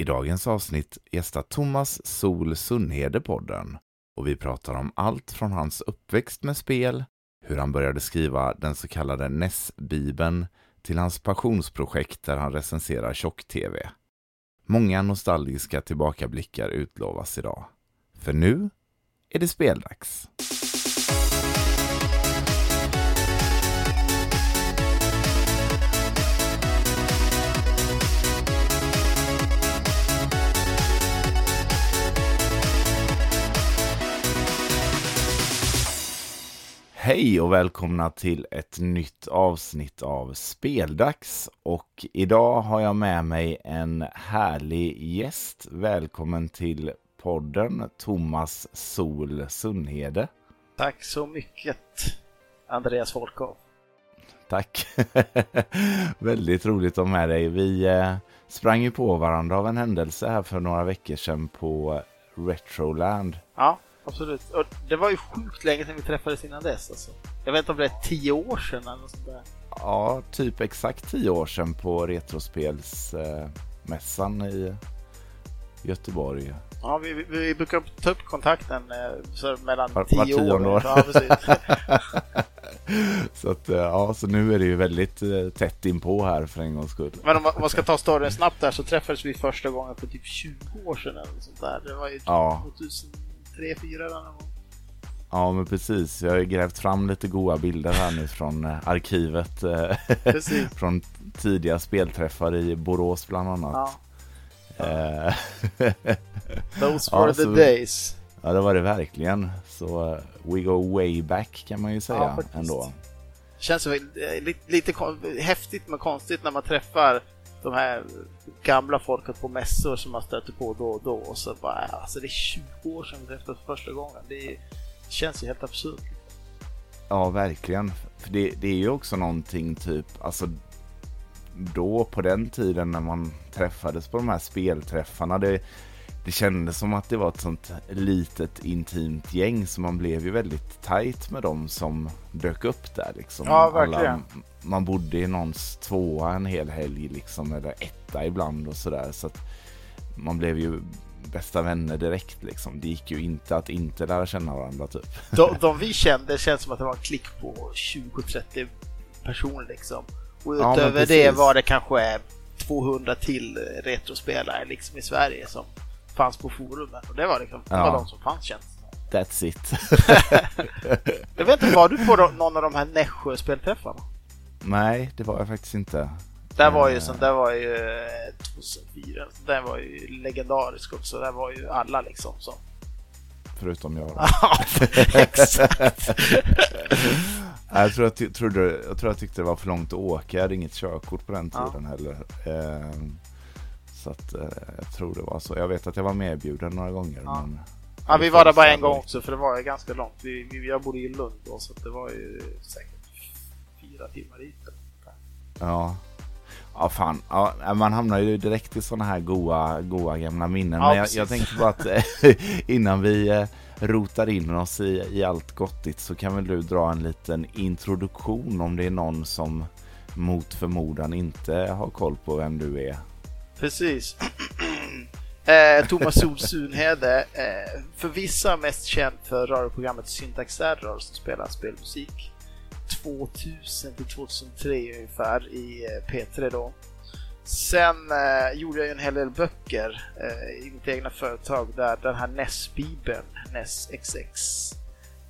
I dagens avsnitt gästar Thomas Sol Sunnhede podden och vi pratar om allt från hans uppväxt med spel, hur han började skriva den så kallade NES-bibeln till hans passionsprojekt där han recenserar tjock-tv. Många nostalgiska tillbakablickar utlovas idag. För nu är det speldags. Hej och välkomna till ett nytt avsnitt av Speldags. Och idag har jag med mig en härlig gäst. Välkommen till podden Thomas Sol Sunnhede. Tack så mycket Andreas Folkov. Tack. Väldigt roligt att ha med dig. Vi eh, sprang ju på varandra av en händelse här för några veckor sedan på Retroland. Ja, absolut. Och det var ju sjukt länge sedan vi träffades innan dess. Alltså. Jag vet inte om det är tio år sedan eller något sånt där. Ja, typ exakt tio år sedan på Retrospelsmässan i Göteborg. Ja, vi, vi, vi brukar ta upp kontakten eh, så mellan Var- tio var tionde år. år. Ja, så, att, eh, ja, så nu är det ju väldigt eh, tätt inpå här för en gångs skull. Men om man, ska ta storyn snabbt där så träffades vi första gången för typ 20 år sedan eller sånt där. Det var ju Ja. 2003, 2004 eller någon gång. Ja, men precis. Jag har grävt fram lite goda bilder här nu från eh, arkivet. eh, från tidiga spelträffar i Borås bland annat. Ja. Eh, Those Ja, were the så- days. ja, det var det verkligen. Så we go way back kan man ju säga Ja, ändå. Känns lite, lite häftigt men konstigt när man träffar de här gamla folket på mässor som man stöter på då och då och så bara, alltså det är 20 år sedan vi träffades första gången. Det, det känns ju helt absurt. Ja, verkligen. För det, det är ju också någonting typ, alltså då på den tiden när man träffades på de här spelträffarna, det, det kändes som att det var ett sånt litet intimt gäng så man blev ju väldigt tajt med dem som dök upp där liksom. Ja, verkligen. man bodde i någons tvåa en hel helg liksom, eller etta ibland och sådär. Så att man blev ju bästa vänner direkt liksom. Det gick ju inte att inte lära känna varandra typ. De, de vi kände känns som att det var en klick på 20-30 personer liksom. Och Ja, utöver det precis. var det kanske 200 till retrospelare liksom i Sverige som fanns på forumen. Och det var liksom, det Ja. var de som fanns känns. That's it. Jag vet inte, var du på de- någon av de här Nässjö-spelträffarna? Nej, det var jag faktiskt inte. Där var ju Eh. som, där var ju eh, 2004, så den var ju legendarisk också. Där var ju alla liksom som... Förutom jag. Ja, exakt. Jag, tror jag, trodde, jag tror jag tyckte det var för långt att åka. Jag hade inget körkort på den Ja. tiden heller. Så att eh, jag tror det var så. Jag vet att jag var medbjuden några gånger. Ja. Men Ja, vi var där bara en gång också för det var ju ganska långt. Vi, vi, jag bodde i Lund då så det var ju säkert fyra timmar dit. Ja. Ja, fan. Ja, man hamnar ju direkt i sådana här goa, goa gamla minnen. Ja, Men jag, jag tänkte bara att eh, innan vi eh, rotar in oss i, i allt gottigt så kan väl du dra en liten introduktion om det är någon som mot förmodan inte har koll på vem du är. Precis. eh, Thomas Sol Sunhede, eh, för vissa mest känd för radioprogrammet Syntax Error som spelar spelmusik 2000 till 2003 ungefär i eh, P3 då. Sen eh, gjorde jag ju en hel del böcker eh, i mitt egna företag där den här NES-bibeln, NES XX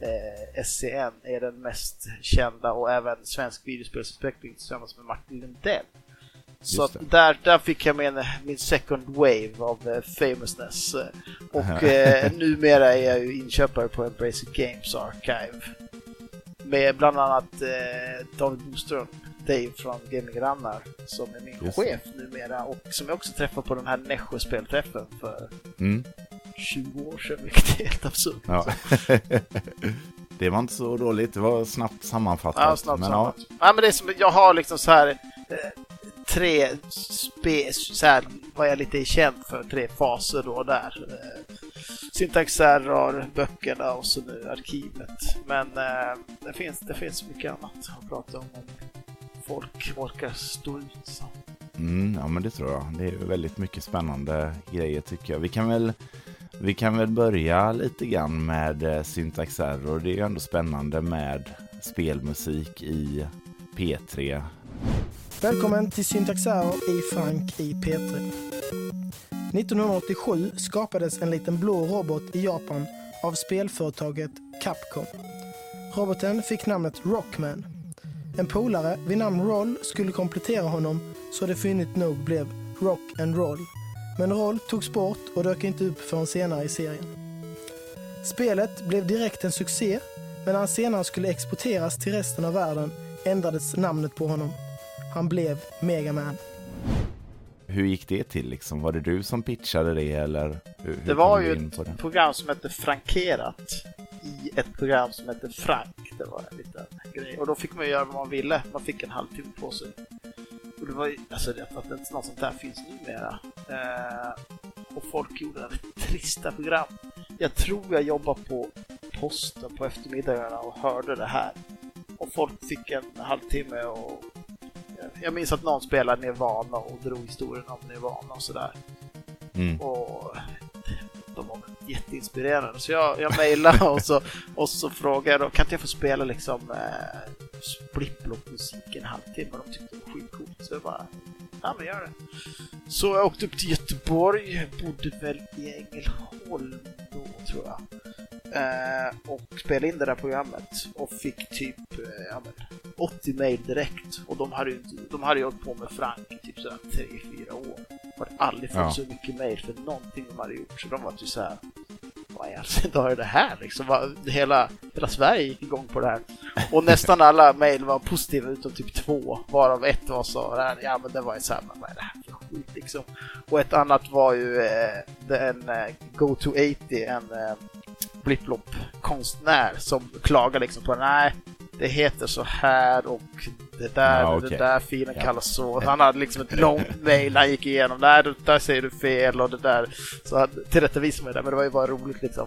eh, SCN är den mest kända och även svensk videospelsutveckling tillsammans med Martin Lundell. Så där, där fick jag min, min second wave av eh, famousness. Och eh, numera är jag ju inköpare på Embracer Games Archive. Med bland annat eh, David Boström, Dave från Gaming Grannar, som är min Just det. chef numera och som jag också träffade på den här Nässjö-spelträffen för Mm. 20 år sedan, vilket är helt absurt. Ja. det var inte så dåligt. Det var snabbt sammanfattat. Ja, snabbt men, sammanfattat. Ja. men det är som, jag har liksom så här eh, tre spe, så här, vad jag lite är känd för, tre faser då där. Eh, Syntax Error, böckerna och så nu arkivet. Men eh, det, finns, det finns mycket annat att prata om om folk orkar stå ut. Så. Mm, ja men det tror jag. Det är väldigt mycket spännande grejer tycker jag. Vi kan väl, vi kan väl börja lite grann med eh, Syntax Error. Det är ju ändå spännande med spelmusik i P3. Välkommen till Syntax i Frank i P3. 1987 skapades en liten blå robot i Japan av spelföretaget Capcom. Roboten fick namnet Rockman. En polare vid namn Roll skulle komplettera honom så det fyndigt nog blev Rock and Roll. Men Roll togs bort och dök inte upp förrän senare i serien. Spelet blev direkt en succé, men när han senare skulle exporteras till resten av världen ändrades namnet på honom. Han blev Megaman. Hur gick det till liksom? Var det du som pitchade det eller? Hur, hur Det var ju ett det? program som hette Frankerat i ett program som hette Frank. Det var en liten grej. Och då fick man göra vad man ville. Man fick en halvtimme på sig. Och det var ju, alltså det, att inte något sånt där finns numera. Eh, och folk gjorde väldigt trista program. Jag tror jag jobbade på posten på eftermiddagarna och hörde det här. Och folk fick en halvtimme och jag minns att någon spelade Nirvana och drog historien om Nirvana och sådär. Mm. Och de var jätteinspirerande. Så jag, jag mejlade och så, och så frågade jag då, kan inte jag få spela liksom eh, splittblock-musik en halvtimme? De tyckte det var skitcoolt. Så jag bara, ja men gör det. Så jag åkte upp till Göteborg, bodde väl i Ängelholm då tror jag. Eh, och spelade in det där programmet och fick typ eh, ja, men, 80 mejl direkt. Och de hade ju inte- de hade ju hållit på med Frank i typ sådär 3-4 år. De hade aldrig fått Ja. så mycket mejl för någonting de hade gjort. Så de var typ såhär, vad i all sin dar är det här liksom? Hela, hela Sverige gick igång på det här. Och nästan alla mejl var positiva utom typ två, varav ett var så här, ja men det var ju såhär, men vad är det här för skit liksom? Och ett annat var ju eh, eh en eh, Go-To-80, en eh, blipplopp-konstnär som klagade liksom på nej, det heter så här och det där, Ja, och okej. den där filen Ja. kallas så. Han hade liksom ett långt mail han gick igenom. Nej, det där säger du fel och det där. Så han tillrättavisade mig där, men det var ju bara roligt liksom.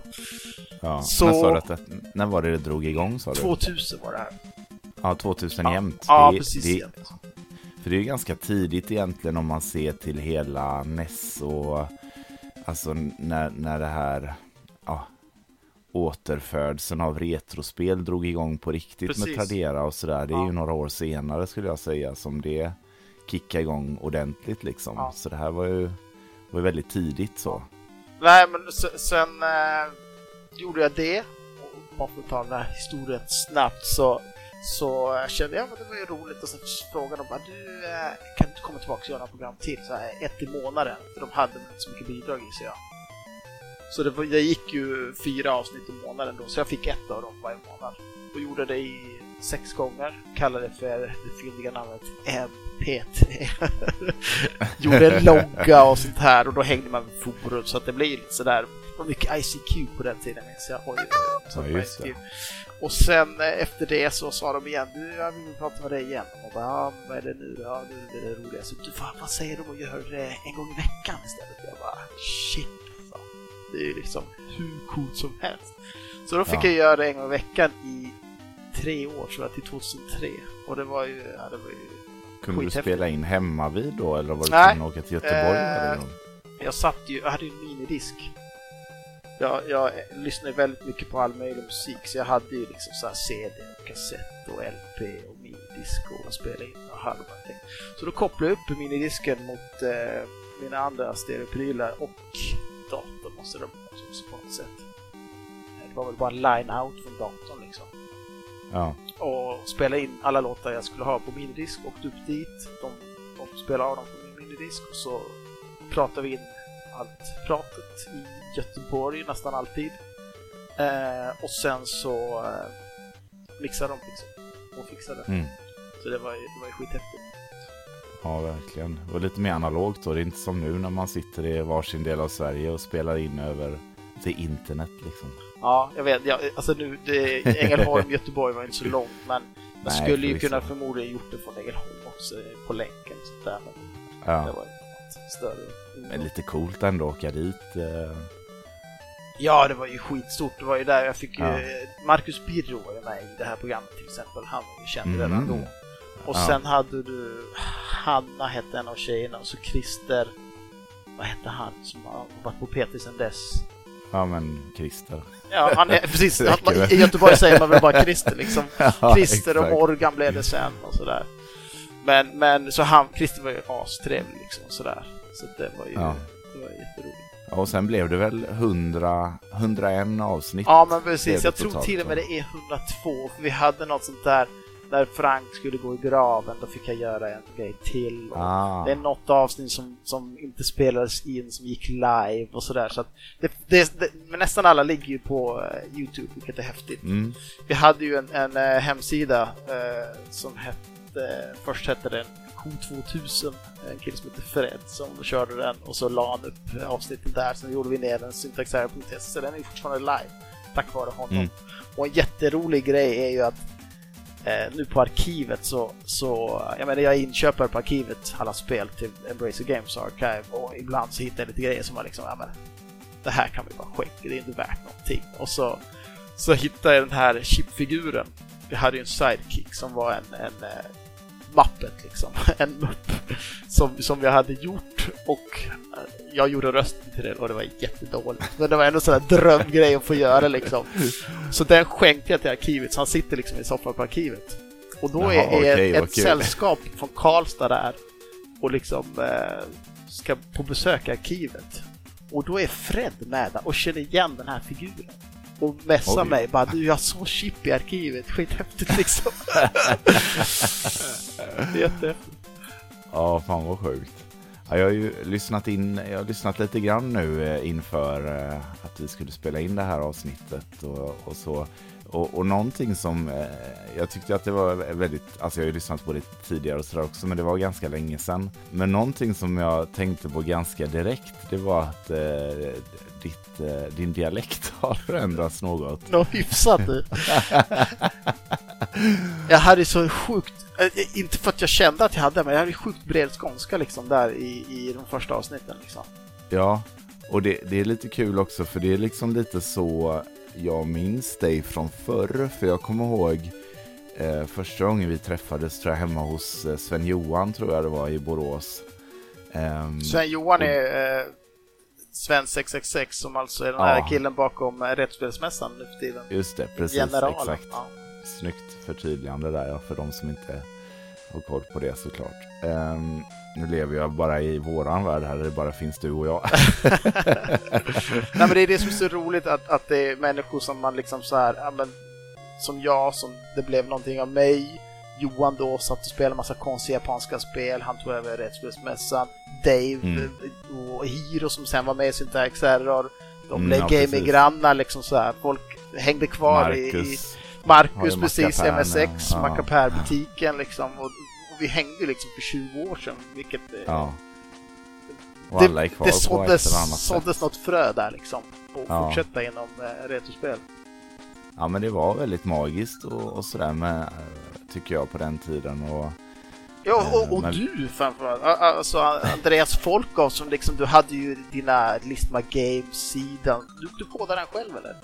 Ja. Så- Men sa du att det, när var det det drog igång sa du? 2000 var det här. Ja, 2000 Ja. jämt. Ja, det, precis. Det, jämt. För det är ju ganska tidigt egentligen om man ser till hela NES och alltså när, när det här ja, återfödseln av retrospel drog igång på riktigt med Precis. Tradera och sådär. Det är Ja. ju några år senare skulle jag säga som det kickade igång ordentligt liksom. Ja. Så det här var ju var väldigt tidigt så. Nej, men se- sen eh, gjorde jag det. Och bara för att ta den här historien snabbt så, så eh, kände jag att det var ju roligt och så frågade de bara du eh, kan du inte komma tillbaka och göra några program till? Så här, ett i månaden. För de hade inte så mycket bidrag gissar jag. Så det, var, det gick ju fyra avsnitt i månaden då, så jag fick ett av dem varje månad. Och gjorde det i sex gånger. Kallade det för det fyndiga namnet MP3. gjorde en logga och sånt här och då hängde man med forum så att det blev lite sådär. Det var mycket ICQ på den tiden minns jag. Oj, Ja. Och sen eh, efter det så sa de igen, du jag vill prata med dig igen. Och bara, ja, vad är det nu då? Ja, nu är det roliga. Så du, fan, vad säger de att göra det en gång i veckan istället? Jag bara, shit. Det är ju liksom hur coolt som helst. Så då fick Ja. jag göra det en gång i veckan i tre år tror jag, till 2003. Och det var ju, ja, det var ju Kunde du spela in hemma vid då eller var du tvungen att åka till Göteborg Eh? Jag satt ju, jag hade ju en minidisk. Jag, jag lyssnade väldigt mycket på all möjlig musik så jag hade ju liksom så här CD, och kassett och LP och minidisk och spelade in och bara tänkt. Så då kopplade jag upp minidisken mot eh, mina andra stereoprylar och datorn måste det också på något sätt. Det var väl bara en line-out från datorn liksom Ja. och spelade in alla låtar jag skulle ha på minidisk. Åkte upp dit, de, de spelade av dem på min minidisk och så pratade vi in allt pratet i Göteborg nästan alltid. Eh, och sen så eh, mixade de liksom och fixade. Mm. Så det var ju, det var ju skithäftigt. Ja, verkligen. Det var lite mer analogt då. Det är inte som nu när man sitter i varsin del av Sverige och spelar in över till internet liksom. Ja, jag vet. Ja, alltså nu, det, Ängelholm, Göteborg var inte så långt men jag Nej, skulle ju kunna förmodligen gjort det från Ängelholm också på länken och sånt där. Men det Ja. var ju något större. Men lite coolt ändå att åka dit. eh. Ja, det var ju skitstort. Det var ju där jag fick ju... Ja. Marcus Birro var ju med i det här programmet till exempel. Han var ju känd Mm. redan då. Och Ja. sen hade du... Hanna hette en av tjejerna och så Christer, vad hette han som har varit på P3 sedan dess? Ja men Christer. Ja, han är precis. Väl. I Göteborg säger man väl bara Christer liksom. Ja, Christer och exakt. Morgan blev det sen och sådär. Men, men så han, Christer var ju astrevlig liksom sådär. Så det var ju, Ja. det var jätteroligt. Ja, Och sen blev det väl 100, 101 avsnitt. Ja men precis, jag tror till och med det är 102. För vi hade något sånt där när Frank skulle gå i graven, då fick jag göra en grej till. Ah. Det är något avsnitt som, som inte spelades in, som gick live och sådär. Så det, det, det, men nästan alla ligger ju på eh, Youtube, vilket är häftigt. Mm. Vi hade ju en, en eh, hemsida eh, som hette, först hette den K2000, en kille som heter Fred som körde den och så la han upp avsnitten där. Sen gjorde vi ner den syntaxerre.se, så den är fortfarande live tack vare honom. Mm. Och en jätterolig grej är ju att eh, nu på arkivet så, så, jag menar jag inköper på arkivet, alla spel till Embracer Games Archive och ibland så hittar jag lite grejer som man liksom, ja men det här kan vi bara skicka, det är inte värt någonting. Och så, så hittade jag den här chipfiguren. Vi hade ju en sidekick som var en, en eh, mappet liksom, en mupp som, som jag hade gjort och eh, jag gjorde rösten till det och det var jättedåligt. Men det var ändå en sån här drömgrej att få göra liksom. Så den skänkte jag till arkivet, så han sitter liksom i soffan på arkivet. Och då Jaha, är, är vad ett sällskap från Karlstad där och liksom eh, ska på besök i arkivet. Och då är Fred med där och känner igen den här figuren. Och messar Oj. mig bara du jag såg chip i arkivet, skithäftigt liksom. Jättehäftigt. Ja, fan vad sjukt. Ja, jag har ju lyssnat in, jag har lyssnat lite grann nu eh, inför eh, att vi skulle spela in det här avsnittet och, och så. Och, och någonting som eh, jag tyckte att det var väldigt, alltså jag har ju lyssnat på det tidigare och sådär också, men det var ganska länge sedan. Men någonting som jag tänkte på ganska direkt, det var att ditt, eh, din dialekt har förändrats något. Nå hyfsat jag hade så sjukt, eh, inte för att jag kände att jag hade, men jag hade sjukt bred skånska liksom där i, i de första avsnitten liksom. Ja, och det, det är lite kul också för det är liksom lite så jag minns dig från förr. För jag kommer ihåg eh, första gången vi träffades tror jag hemma hos eh, Sven-Johan tror jag det var i Borås. Ehm, Sven-Johan är eh, Sven 666 som alltså är den här Ja. killen bakom eh, Rättsspelsmässan nu för tiden. Just det, precis. Generalen. Exakt. Ja. Snyggt förtydligande där ja, för de som inte har koll på det såklart. Ehm, nu lever jag bara i våran värld här där det bara finns du och jag. Nej men det är det som är så roligt att, att det är människor som man liksom så här, ja, men, som jag, som det blev någonting av mig. Johan då satt och spelade massa konstiga japanska spel, han tog över Rättsspelsmässan. Dave Mm. eh, och Hiro som sen var med i Syntax Error. De Mm, blev ja, gaming-grannar liksom så här. Folk hängde kvar i, i Marcus. Marcus precis, MSX, ja. Macapär-butiken liksom. Och, och vi hängde liksom för 20 år sedan, vilket eh, Ja. Och det, alla är kvar det såddes, såddes något frö där liksom. Och Ja. fortsätta inom eh, retrospel. Ja men det var väldigt magiskt och, och sådär med, tycker jag på den tiden. Och, Ja, och, och Men- du framförallt. Alltså Andreas Folkov som liksom, du hade ju dina Listma Games-sidan. Du, du kodade den själv eller?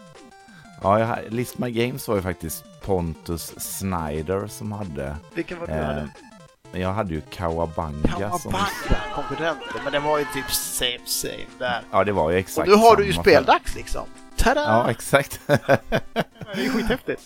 ja, jag, List My Games var ju faktiskt Pontus Snyder som hade. Vilken var det du Eh, hade? jag hade ju Kawabanga. Som, Kawabanga, konkurrenter. Men det var ju typ same same där. ja det var ju Och exakt nu har du ju speldags liksom. Tada! Ja exakt. Det är ju skithäftigt.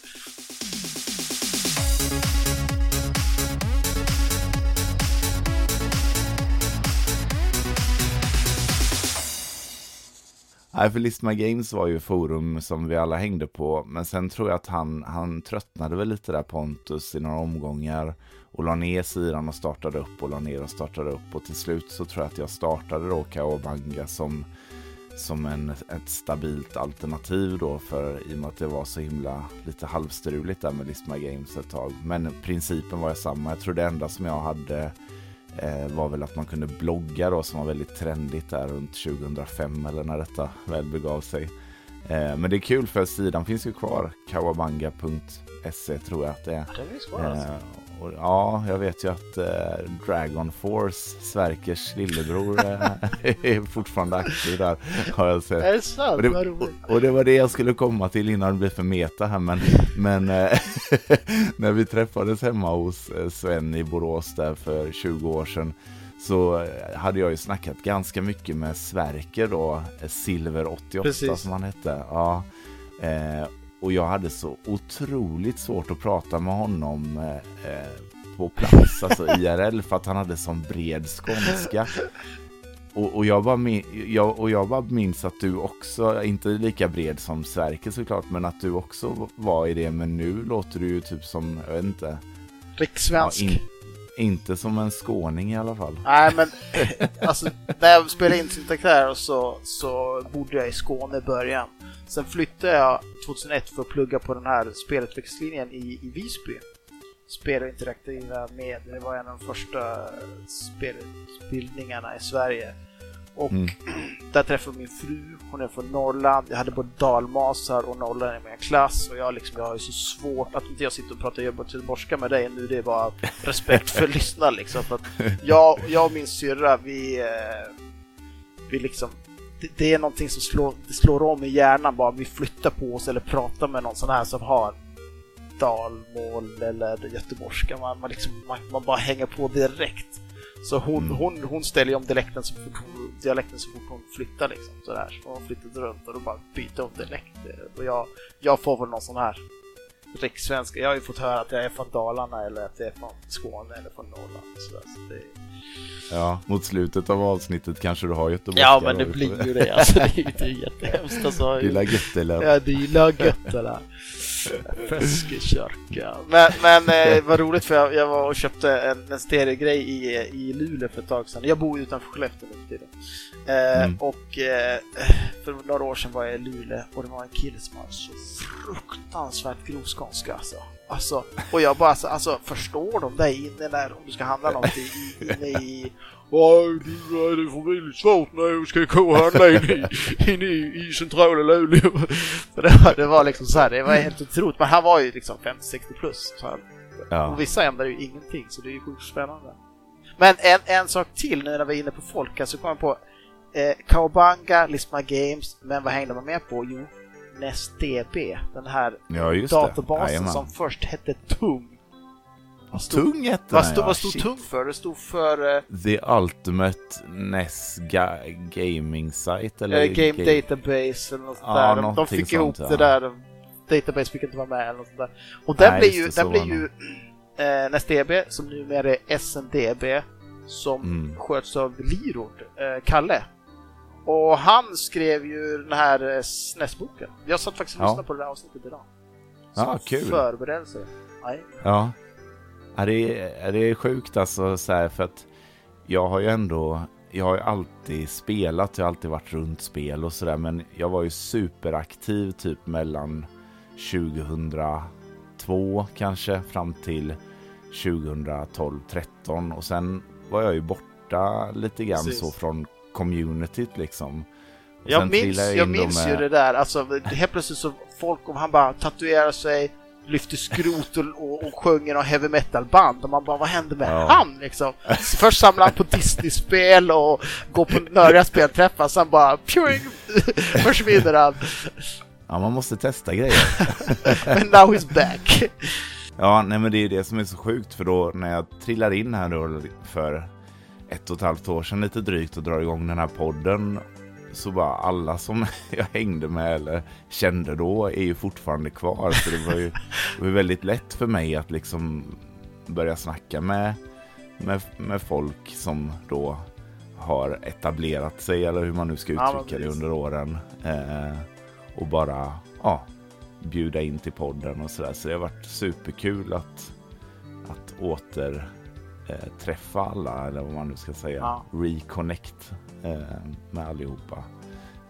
Nej, för List My Games var ju forum som vi alla hängde på. Men sen tror jag att han, han tröttnade väl lite där Pontus i några omgångar. Och la ner sidan och startade upp och la ner och startade upp. Och till slut så tror jag att jag startade då Kaobanga som, som en, ett stabilt alternativ då. För i och med att det var så himla lite halvstruligt där med List My Games ett tag. Men principen var ju samma. Jag tror det enda som jag hade var väl att man kunde blogga då som var väldigt trendigt där runt 2005 eller när detta väl begav sig. Eh, men det är kul för sidan finns ju kvar, kawabanga.se tror jag att det är. Den är svår alltså. Och, ja, jag vet ju att eh, Dragon Force, Sverkers lillebror, eh, är fortfarande aktiv där. Har jag sett. Är det sant? Och det, och, och det var det jag skulle komma till innan det blev för meta här, men, men eh, när vi träffades hemma hos eh, Sven i Borås där för 20 år sedan så hade jag ju snackat ganska mycket med Sverker då, Silver 88 Precis. som han hette. Ja, eh, och jag hade så otroligt svårt att prata med honom eh, eh, på plats, alltså IRL, för att han hade sån bred skånska. Och, och, jag bara min, jag, och jag bara minns att du också, inte lika bred som Sverker såklart, men att du också var i det, men nu låter du ju typ som, jag vet inte, ja, Rikssvensk. in, inte som en skåning i alla fall. Nej, men alltså, när jag spelade in Syntaktär så, så bodde jag i Skåne i början. Sen flyttade jag 2001 för att plugga på den här spelutvecklingslinjen i, i Visby. Spel och interaktiva med, det var en av de första spelutbildningarna i Sverige. Och Mm. där träffade min fru, hon är från Norrland. Jag hade både dalmasar och norrlänningar i min klass och jag, liksom, jag har ju så svårt att inte jag sitter och pratar göteborgska med dig nu. Det är bara respekt för lyssnarna liksom. För att jag, jag och min syrra, vi, eh, vi liksom det, det är någonting som slår, slår om i hjärnan bara vi flyttar på oss eller pratar med någon sån här som har dalmål eller göteborgska. Man, man, liksom, man, man bara hänger på direkt. Så hon, Mm. hon, hon ställer ju om dialekten så fort hon, dialekten så fort hon flyttar liksom. Sådär. Så hon har flyttat runt och då bara byter om dialekt. Och jag, jag får väl någon sån här rikssvenska. Jag har ju fått höra att jag är från Dalarna eller att jag är från Skåne eller från Norrland. Sådär. Så det, Ja, mot slutet av avsnittet kanske du har göteborgska. ja, men det blir ju det. Alltså, det är ju det är ju jättehemskt. Alltså, Lilla Göttele. Ja, det gillar gött det där. Feskekörka. Men, men eh, vad roligt för jag, jag var och köpte en, en stereogrej i, i Luleå för ett tag sedan. Jag bor ju utanför Skellefteå nu för tiden. Eh, Mm. Och eh, för några år sedan var jag i Luleå och det var en kille som hade så fruktansvärt grov skånska alltså. alltså. Och jag bara alltså, alltså förstår de dig inne där om du ska handla något i, inne i det får bli lite svårt när jag ska gå och handla in i, in i, i centrala Luleå. Det, var, det var liksom så här, det var helt otroligt. Men han var ju liksom 50-60 plus. Så Ja. Och vissa ändrar ju ingenting, så det är ju sjukt spännande. Men en, en sak till nu när vi är inne på folka så kom jag på eh, Lisma Games, men vad hängde man med på? Jo, NestDB, den här Ja, just databasen som först hette Tung. Vad stod, Tung hette vad den, stod, ja. vad stod. Tung för? Det stod för eh, The Ultimate NES ga- Gaming Site eller? Eh, Game Ga- Database eller något sånt Ja, där. De, fick ihop sånt, det ja. där. Database fick inte vara med eller något sånt där. Och den just ju, den var ju eh, NestDB som numera är SNDB som Mm. sköts av Lirord, eh, Kalle. Och han skrev ju den här eh, SNES-boken. Jag satt faktiskt och Ja. lyssnade på det där avsnittet idag. Ja, Som kul. Förberedelse. Nej. Ja. Ja det, är, det är sjukt alltså så här för att jag har ju ändå, jag har ju alltid spelat, jag har alltid varit runt spel och sådär men jag var ju superaktiv typ mellan 2002 kanske fram till 2012-13 och sen var jag ju borta lite grann Precis. så från communityt liksom. Och Jag minns, jag då minns ju med- det där, alltså helt plötsligt så folk, om han bara tatuerar sig, lyfter skrot och, och, och sjunger någon heavy metal-band och man bara, vad hände med Ja. han liksom? Först samlar han på Disney-spel och går på nördiga spelträffar, sen bara pjoing, försvinner han. Ja, man måste testa grejer. Men now he's back. Ja, nej men det är det som är så sjukt för då när jag trillar in här då för ett och ett halvt år sedan lite drygt och drar igång den här podden så bara alla som jag hängde med eller kände då är ju fortfarande kvar. Så det var ju det var väldigt lätt för mig att liksom börja snacka med, med, med folk som då har etablerat sig eller hur man nu ska uttrycka det under åren. Eh, och bara ja, bjuda in till podden och sådär. Så det har varit superkul att, att åter eh, träffa alla, eller vad man nu ska säga. Ja. Reconnect Eh, med allihopa.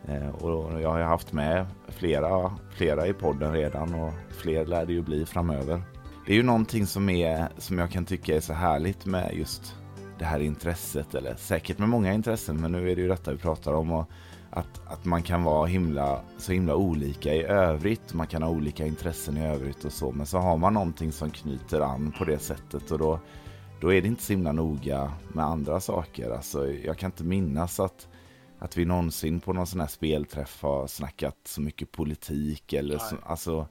Eh, och jag har haft med flera, flera i podden redan och fler lär det ju bli framöver. Det är ju någonting som, är, som jag kan tycka är så härligt med just det här intresset, eller säkert med många intressen, men nu är det ju detta vi pratar om. Och att, att man kan vara himla, så himla olika i övrigt. Man kan ha olika intressen i övrigt och så. Men så har man någonting som knyter an på det sättet och då, då är det inte så himla noga med andra saker. Alltså, jag kan inte minnas att, att vi någonsin på någon sån här spelträff har snackat så mycket politik eller så, alltså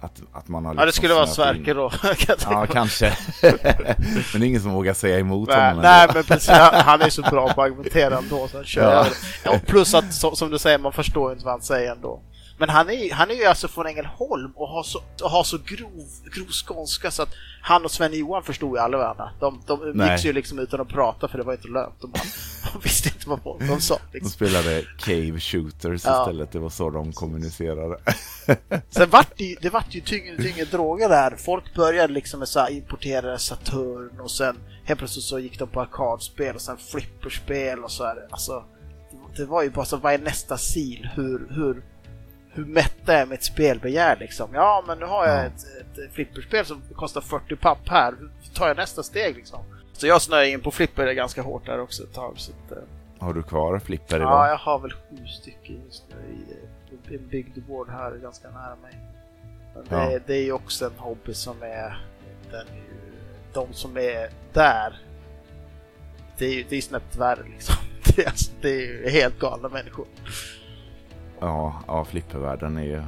att, att man har Ja, det liksom skulle vara in- Sverker då. kan Ja, kanske. men det är ingen som vågar säga emot Nej, honom. nej men precis. Han är så bra på att argumentera ändå. Så han kör Ja. och plus att, som, som du säger, man förstår inte vad han säger ändå. Men han är, han är ju alltså från Ängelholm och har så, och har så grov, grov skånska så att han och Sven-Johan förstod ju aldrig varandra. De, de umgicks ju liksom utan att prata för det var inte lönt. De, de visste inte vad de sa. De Liksom. spelade Cave Shooters Ja. istället. Det var så de kommunicerade. Sen vart det, det vart ju tyngre och tyngre droger där. Folk började liksom med så här importerade Saturn och sen helt plötsligt så gick de på arkadspel och sen flipperspel och så här. Alltså, det var ju bara så, vad är nästa sil? Hur, hur, hur mättar jag mitt spelbegär liksom? Ja, men nu har jag Ja. ett, ett flipperspel som kostar 40 papp här. Hur tar jag nästa steg liksom? Så jag snöade in på flipper ganska hårt där också ett tag. Så att, eh, Har du kvar flipper idag? Ja, jag har väl sju stycken just nu i i en bygdegård här ganska nära mig. Men det, Ja. det är ju också en hobby som är, den är ju, de som är där, det är ju det är snäppet värre liksom. Det är, alltså, det är ju helt galna människor. Ja, ja flippervärlden är ju...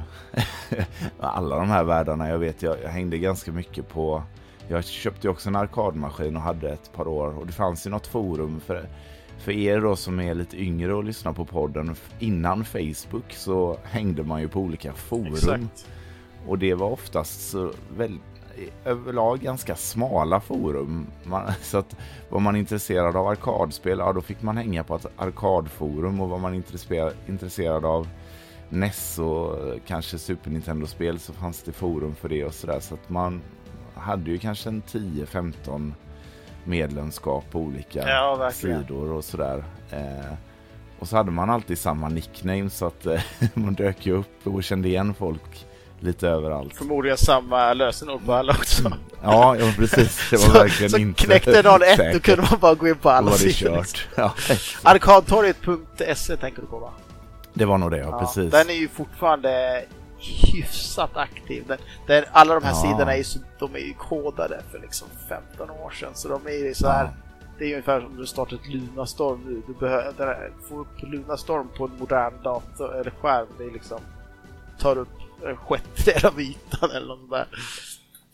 Alla de här världarna, jag vet, jag, jag hängde ganska mycket på... Jag köpte ju också en arkadmaskin och hade ett par år och det fanns ju något forum för, för er då som är lite yngre och lyssnar på podden. Innan Facebook så hängde man ju på olika forum. Och det var oftast så väl, överlag ganska smala forum. Man, så att var man intresserad av arkadspel, ja då fick man hänga på ett arkadforum och var man intresserad, intresserad av NES och kanske Super Nintendo-spel så fanns det forum för det och sådär. Så att man hade ju kanske en 10-15 medlemskap på olika Ja, sidor och sådär. Eh, och så hade man alltid samma nickname så att eh, man dök ju upp och kände igen folk lite överallt. Förmodligen samma lösenord på alla också. Ja, ja precis. Det var så verkligen så inte knäckte någon ett, då säkert. kunde man bara gå in på Då alla sidor. Ja, Arkadtorget.se tänker du på va? Det var nog det, ja, Ja, precis. Den är ju fortfarande hyfsat aktiv. Den, där alla de här Ja. sidorna är ju, så, de är ju kodade för liksom 15 år sedan. Så de är ju så här. Ja. Det är ungefär som du startar ett Lunarstorm nu. Du behöver få upp Lunarstorm på en modern dator eller skärm. Det är liksom tar upp en sjättedel av ytan eller något sånt där.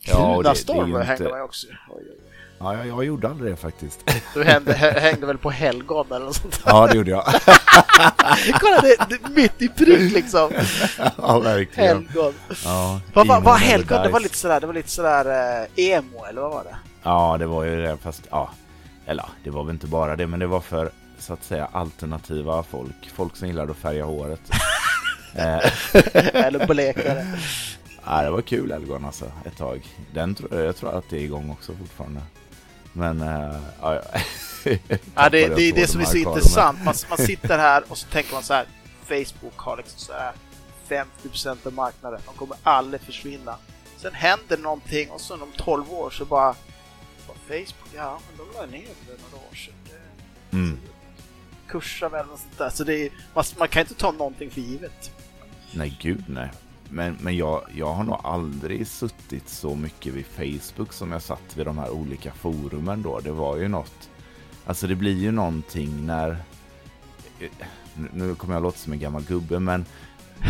Ja, och det- det ju inte- hängde man ju också. Oj, oj, oj. Ja, jag, jag gjorde aldrig det faktiskt. Du hängde, hä- hängde väl på Helgon eller något sånt där. Ja, det gjorde jag. Kolla, det, det, mitt i prick liksom. ja, verkligen. Helgon. Ja, Vad var, var Helgon? Det var lite sådär, det var lite sådär eh, emo, eller vad var det? Ja, det var ju det, fast ja. Eller det var väl inte bara det, men det var för så att säga alternativa folk. Folk som gillade att färga håret. eh, eller blekare. ja, det var kul Elgon alltså, ett tag. Den, tror- jag tror att det är igång också fortfarande. Men, eh, ja, ja. Det, Tappade det är det som är så intressant. Man, man sitter här och så tänker man så här. Facebook har liksom så här 50% av marknaden. De kommer aldrig försvinna. Sen händer någonting och så om 12 år så bara... Vad, Facebook? Ja, men de la ner det för några år sedan. Det Mm. kursar väl och sånt där. Så det är, man, man kan inte ta någonting för givet. Nej, gud nej. Men, men jag, jag har nog aldrig suttit så mycket vid Facebook som jag satt vid de här olika forumen då. Det var ju något. Alltså det blir ju någonting när... Eh, nu- kommer jag låta som en gammal gubbe men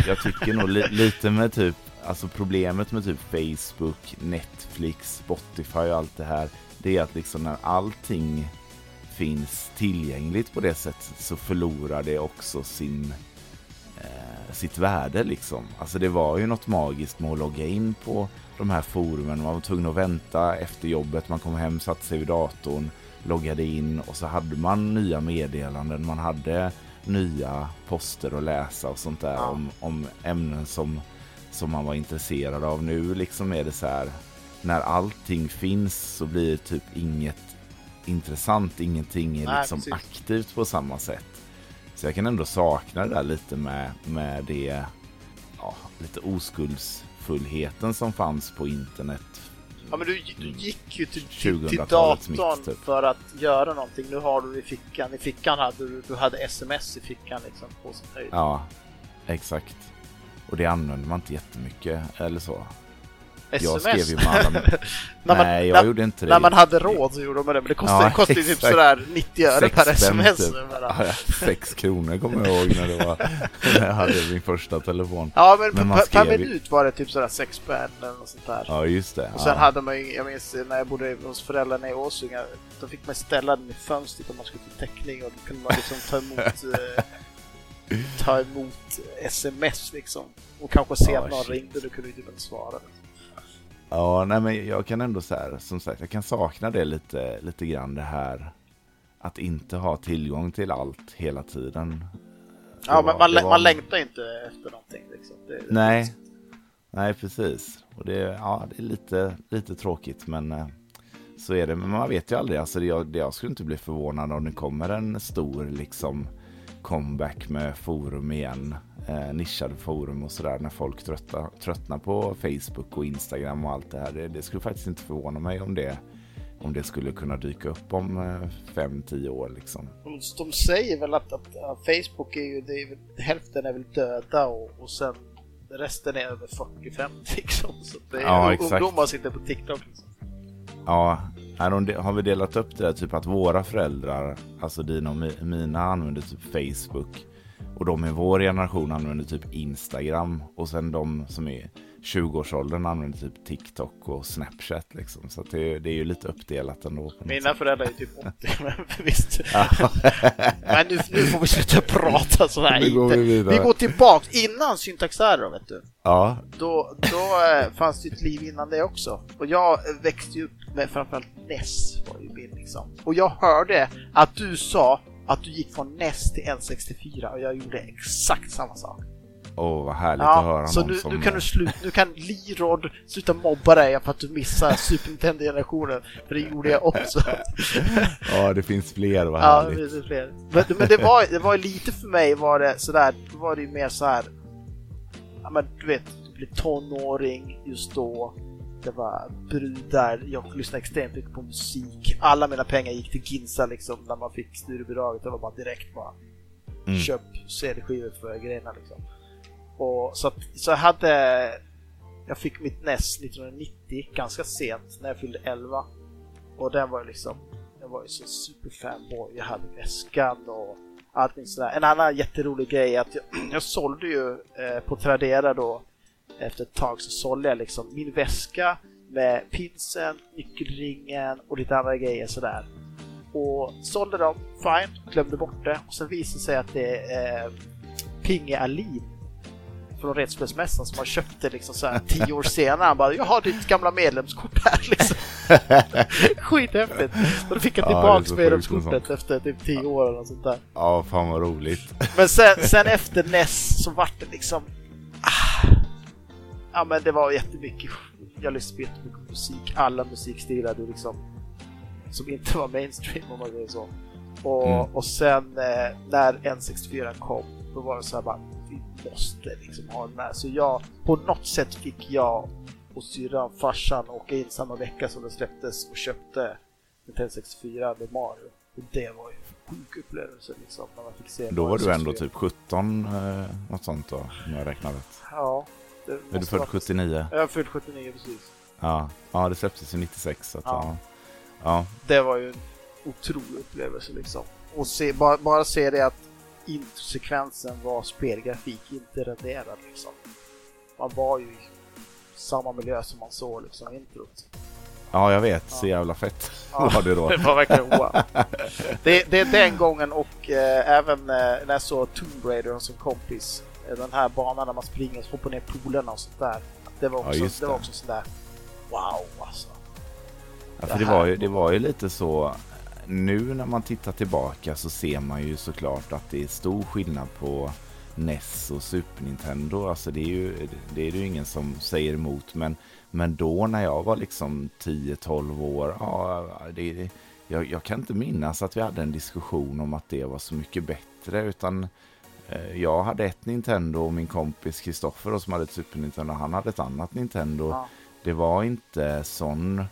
jag tycker nog li, lite med typ, alltså problemet med typ Facebook, Netflix, Spotify och allt det här. Det är att liksom när allting finns tillgängligt på det sättet så förlorar det också sin eh, sitt värde liksom. Alltså det var ju något magiskt med att logga in på de här forumen. Man var tvungen att vänta efter jobbet, man kom hem, satte sig vid datorn, loggade in och så hade man nya meddelanden, man hade nya poster att läsa och sånt där Ja. om, om ämnen som, som man var intresserad av. Nu liksom är det så här, när allting finns så blir det typ inget intressant, ingenting är Nej, liksom precis. aktivt på samma sätt. Så jag kan ändå sakna det där lite med, med det, ja, lite oskuldsfullheten som fanns på internet Ja men du, du gick ju till, till, till 2000-talets datorn mitt, typ. för att göra någonting. Nu har du i fickan. I fickan hade du, du hade sms i fickan liksom på sin höjd. Ja, exakt. Och det använder man inte jättemycket, eller så. Jag skrev ju med alla... När man- Nej, jag när- gjorde inte det. När man hade råd så gjorde man det, men det kostade, Ja, kostade ju typ sådär 90 öre per sms. typ. Bara. Ja, Sex kronor kommer jag ihåg när, det var, när jag hade min första telefon. Ja, men, Men per, per skrev minut var det typ sådär 6 spänn eller något sånt där. Ja, just det. Och sen ja. hade man ju, jag minns när jag bodde hos föräldrarna i Åsynga, då fick man ställa den i fönstret om man skulle till täckning och då kunde man liksom ta emot eh, ta emot sms liksom. Och kanske se att någon ringde, då kunde du typ inte svara. Ja, nej men jag kan ändå så här, som sagt, jag kan sakna det lite, lite grann det här att inte ha tillgång till allt hela tiden. Ja, Det men var- man, var- man längtar inte efter någonting liksom. Det, det- Nej, nej precis. Och det, ja, det är lite, lite tråkigt, men eh, så är det. Men man vet ju aldrig. Alltså, jag, jag skulle inte bli förvånad om det kommer en stor liksom comeback med forum igen. Eh, nischade forum och sådär när folk tröttnar, tröttnar på Facebook och Instagram och allt det här. Det, det skulle faktiskt inte förvåna mig om det, om det skulle kunna dyka upp om eh, fem, tio år liksom. De, säger väl att, att, att Facebook är ju, det är väl, hälften är väl döda och, och sen resten är över 40-50 liksom. Så det är Ja, ungdomar sitter på TikTok liksom. Ja, har de- har vi delat upp det där, typ att våra föräldrar, alltså dina och mi- mina, använder typ Facebook. Och de i vår generation använder typ Instagram. Och sen de som är 20-årsåldern använder typ TikTok och Snapchat liksom. Så det, det är ju lite uppdelat ändå. Mina föräldrar är typ 80, men visst. Men nu, nu får vi sluta prata sådär. Nu går vi vidare. vi går tillbaks innan Syntax Error, vet du. Ja, Då, då eh, fanns det ett liv innan det också. Och jag växte ju upp med framförallt NES var ju min liksom. Och jag hörde att du sa att du gick från NES till N64 och jag gjorde exakt samma sak. åh vad härligt att höra så nu, som... nu kan du sluta, nu kan Lirod sluta mobba dig för att du missar Super Nintendo-generationen, för det gjorde jag också. Ja, det finns fler, vad Ja, härligt. det är fler. Men, men det var, det var lite för mig var det sådär, då var det ju mer så här. Ja men du vet, du blir tonåring just då. Det var brudar, jag lyssnade extremt mycket på musik. Alla mina pengar gick till Ginsa liksom när man fick studiebidraget. Det var bara direkt bara Mm. köp CD-skivor för grejerna liksom. Och så, att, så jag hade, jag fick mitt NES 1990 ganska sent när jag fyllde 11. Och den var ju liksom, jag var ju så superfanboy. Jag hade väskan och allting sådär. En annan jätterolig grej är att jag, jag sålde ju eh, på Tradera då efter ett tag så sålde jag liksom min väska med pinsen, nyckelringen och lite andra grejer sådär. Och sålde dem, fine, glömde bort det. Och sen visade det sig att det är eh, Pinge Alin från Redspelsmässan som har köpt det liksom så här tio år senare. Han bara, jag har ditt gamla medlemskort här liksom. Skithäftigt! Och då fick jag Ja, tillbaks så medlemskortet efter typ tio år eller sånt där. Ja, fan vad roligt. Men sen, sen efter NES så vart det liksom... Ja men det var jättemycket, jag lyssnade på jättemycket musik, alla musikstilar du liksom, som inte var mainstream om man säger så. Och, Mm. och sen eh, när N64 kom, då var det så här bara, vi måste liksom ha den här. Så jag, på något sätt fick jag och syrran, farsan åka in samma vecka som det släpptes och köpte Nintendo 64 med Mario. Och det var ju en sjuk upplevelse liksom, när man fick se Då var Mario du ändå 64. typ 17, eh, något sånt då, om jag räknar rätt. Ja. Det Är du född vara- 79? Jag är född 79 precis. Ja, ja det släpptes ju 96. Så att, Ja. ja. Det var ju en otrolig upplevelse liksom. Och se, bara, bara se det att introsekvensen var spelgrafik, inte raderad liksom. Man var ju i samma miljö som man såg liksom introt. ja, jag vet. Så jävla fett Ja. var det då. Det var verkligen wow. det, det är den gången och eh, även eh, när jag såg Tomb Raider som kompis. Den här banan där man springer och hoppar ner polerna och sånt där. Det var Ja, också, just det var det. också sådär wow alltså. Ja, för det, var ju, det var ju lite så. Nu när man tittar tillbaka så ser man ju såklart att det är stor skillnad på NES och Super Nintendo. Alltså det är ju det är det ju ingen som säger emot. Men, men då när jag var liksom 10-12 år. Ja, det, det, jag, jag kan inte minnas att vi hade en diskussion om att det var så mycket bättre. Utan jag hade ett Nintendo och min kompis Kristoffer som hade ett Super Nintendo. Han hade ett annat Nintendo. Ja. det var inte sån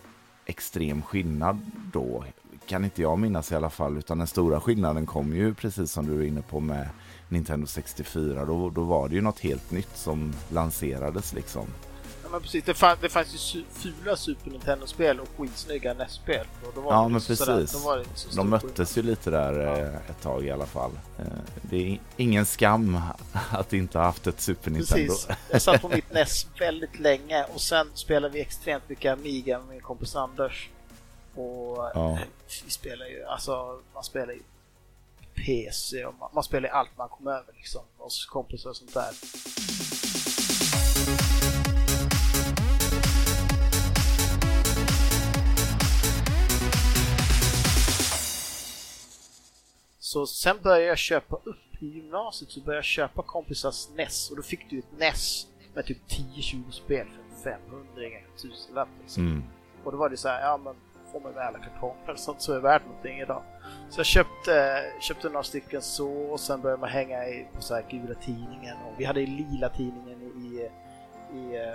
extrem skillnad då. Kan inte jag minnas i alla fall. Utan den stora skillnaden kom ju precis som du är inne på med Nintendo 64. Då, då var det ju något helt nytt som lanserades liksom. Ja, men precis. Det, fann, det fanns ju fula Super Nintendo-spel och skitsnygga NES-spel. Ja, men precis. Sådär, De möttes ju lite där ja. Eh, ett tag i alla fall. Eh, det är ingen skam att inte ha haft ett Super Nintendo. Precis. Jag satt på mitt NES väldigt länge och sen spelade vi extremt mycket Amiga med min kompis Anders. Och ja. vi spelar ju, alltså man spelar ju PC och man, man spelar allt man kommer över liksom. Hos kompisar och sånt där. Så sen började jag köpa upp i gymnasiet så började jag köpa kompisars NES och då fick du ett NES med typ 10-20 spel för 500 eller 1000 lapp liksom. Mm. Och då var det så här, ja men får man väl kartonger sånt så är det värt någonting idag. Så jag köpte, köpte några stycken så och sen började man hänga i, på så här gula tidningen och vi hade lila tidningen i, i, i,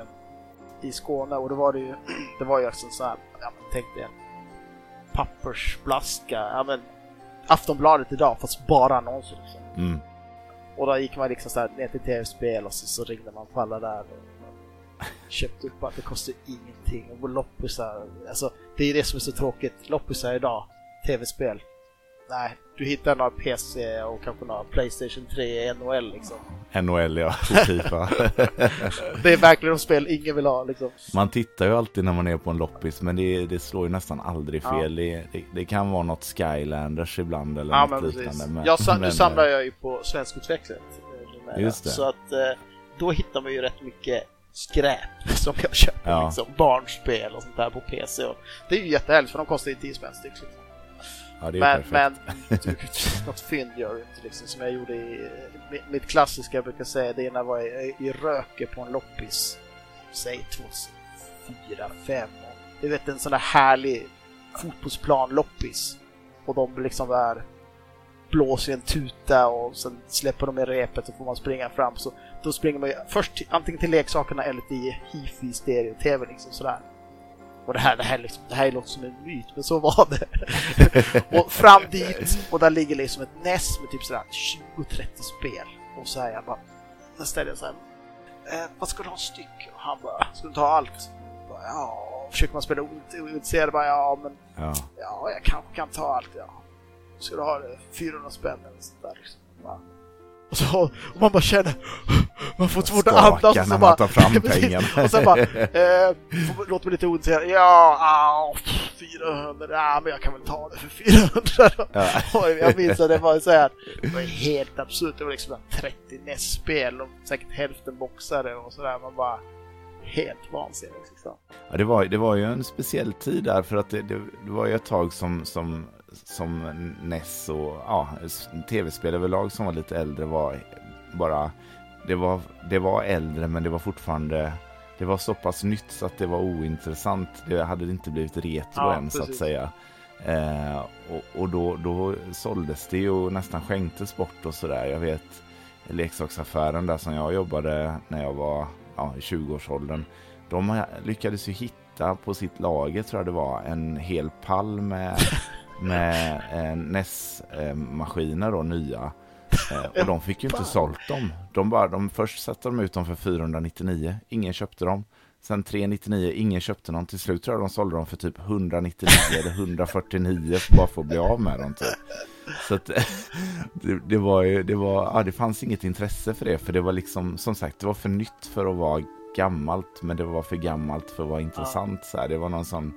i Skåne och då var det ju, det var ju alltså så här, ja men tänk dig en pappersblaska, ja men Aftonbladet idag fast bara annonser liksom. Mm. Och då gick man liksom så här ner till tv-spel och så, så ringde man på alla där och köpte upp allt. Det kostade ingenting. Och loppisar, alltså det är det som är så tråkigt. Loppisar idag, tv-spel. Nej, du hittar några PC och kanske några Playstation 3 NHL liksom. NHL ja, Fifa. det är verkligen de spel ingen vill ha liksom. Man tittar ju alltid när man är på en loppis men det, det slår ju nästan aldrig fel. Ja. Det, det, det, kan vara något Skylanders ibland eller ja, något men liknande. Men, jag, sam, nu samlar jag ju på Svenskutvecklat. Eh, Just det. Så att eh, då hittar man ju rätt mycket skräp som jag köper. Ja. Liksom, barnspel och sånt där på PC. Och det är ju jättehärligt för de kostar ju 10 spänn styck. Liksom. Ja, men, men något fynd gör du inte liksom som jag gjorde i mitt klassiska jag brukar säga det är när jag var i, i Röke på en loppis. Säg 2004, 2005. Du vet en sån där härlig fotbollsplan loppis. Och de liksom där blåser en tuta och sen släpper de i repet och får man springa fram. Så då springer man ju först antingen till leksakerna eller till hifi stereo-tv liksom sådär. Och det här, det här, liksom, det här låter som en myt, men så var det. och fram dit, och där ligger liksom ett NES med typ sådär 20-30 spel. Och så här jag bara, sen ställer jag såhär, eh, vad ska du ha styck? Och han bara, ska du ta allt? Bara, ja, försöker man spela ointresserad, bara ja, men ja. ja, jag kanske kan ta allt, ja. Ska du ha det 400 spänn eller sånt där liksom. Bara, och, så, och man bara känner, man får svårt att andas. Och så bara, tar fram pengarna. och sen bara, eh, låter mig lite ointresserad. Ja, ah, 400, ja men jag kan väl ta det för 400 Ja. och jag minns att det var så här, det var helt absurt. Det var liksom 30 NES-spel och säkert hälften boxare och sådär. Man bara, helt vansinnigt. Liksom. Ja, det var, det var ju en speciell tid där för att det, det, det var ju ett tag som, som som NES och ja, tv-spel överlag som var lite äldre var bara det var, det var äldre men det var fortfarande det var så pass nytt så att det var ointressant. Det hade inte blivit retro ja, än precis. så att säga. Eh, och, och då, då såldes det och nästan skänktes bort och sådär. Jag vet leksaksaffären där som jag jobbade när jag var ja, i 20-årsåldern. De lyckades ju hitta på sitt lager tror jag det var en hel pall med med eh, NES-maskiner då, nya. Eh, och de fick ju inte sålt dem. De bara, de, först satte de ut dem för 499, ingen köpte dem. Sen 399, ingen köpte dem. Till slut tror jag de sålde dem för typ 199 eller 149 bara för att bli av med dem. Typ. Så att, det, det, var ju, det var, ja, det fanns inget intresse för det. För det var liksom, som sagt, det var för nytt för att vara gammalt. Men det var för gammalt för att vara intressant. Så här. Det var någon sån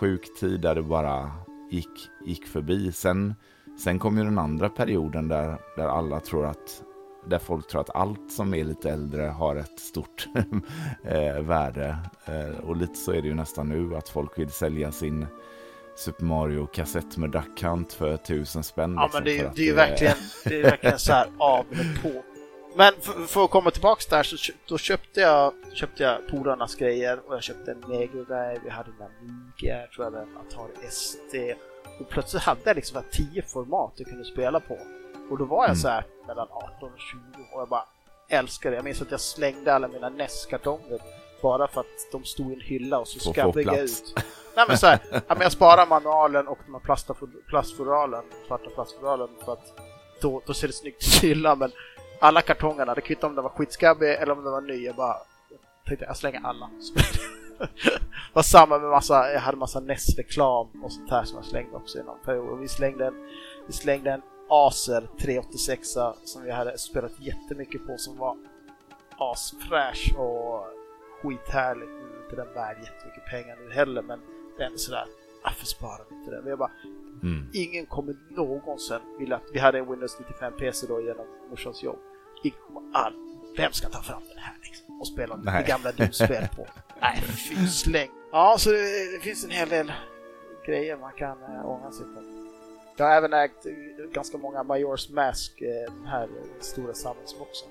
sjuk tid där det bara gick, gick förbi. Sen, sen kom ju den andra perioden där, där alla tror att där folk tror att allt som är lite äldre har ett stort eh, värde. Eh, och lite så är det ju nästan nu att folk vill sälja sin Super Mario-kassett med Duck Hunt för tusen spänn. Ja, liksom, men det, är, det är ju verkligen, det är verkligen så här av på. Men för, för, att komma tillbaks där så då köpte jag, köpte jag polarnas grejer och jag köpte en Mega Drive, vi hade en Amiga, jag tror jag hade en Atari ST och plötsligt hade jag liksom tio format jag kunde spela på. Och då var jag mm. så här mellan 18 och 20 och jag bara älskade det. Jag minns att jag slängde alla mina NES-kartonger bara för att de stod i en hylla och så skabbiga ut. Nej men så här, ja, men jag sparar manualen och de här plastfodalen, svarta plastfodalen för att då, då ser det snyggt ut i hyllan men alla kartongerna, det kvittade om de var skitskabbig eller om de var ny, jag bara tänkte jag slänger alla. det var samma med massa, jag hade massa NES-reklam och sånt här som jag slängde också i någon period. Och vi slängde en, vi slängde en Acer 386 som vi hade spelat jättemycket på som var asfräsch och skithärlig. Nu är inte den värd jättemycket pengar nu heller men det är ändå sådär, varför sparar vi inte det? Men jag bara, Mm. ingen kommer någonsin vilja att vi hade en Windows 95 PC då genom morsans jobb. Ingen kommer all... Vem ska ta fram den här liksom och spela Nej. det gamla Doom-spel på? Nej, fy släng! Ja, så det, det finns en hel del grejer man kan äh, ångra sig på. Jag har även ägt eh, ganska många Majors Mask, eh, den här stora samlingsboxen.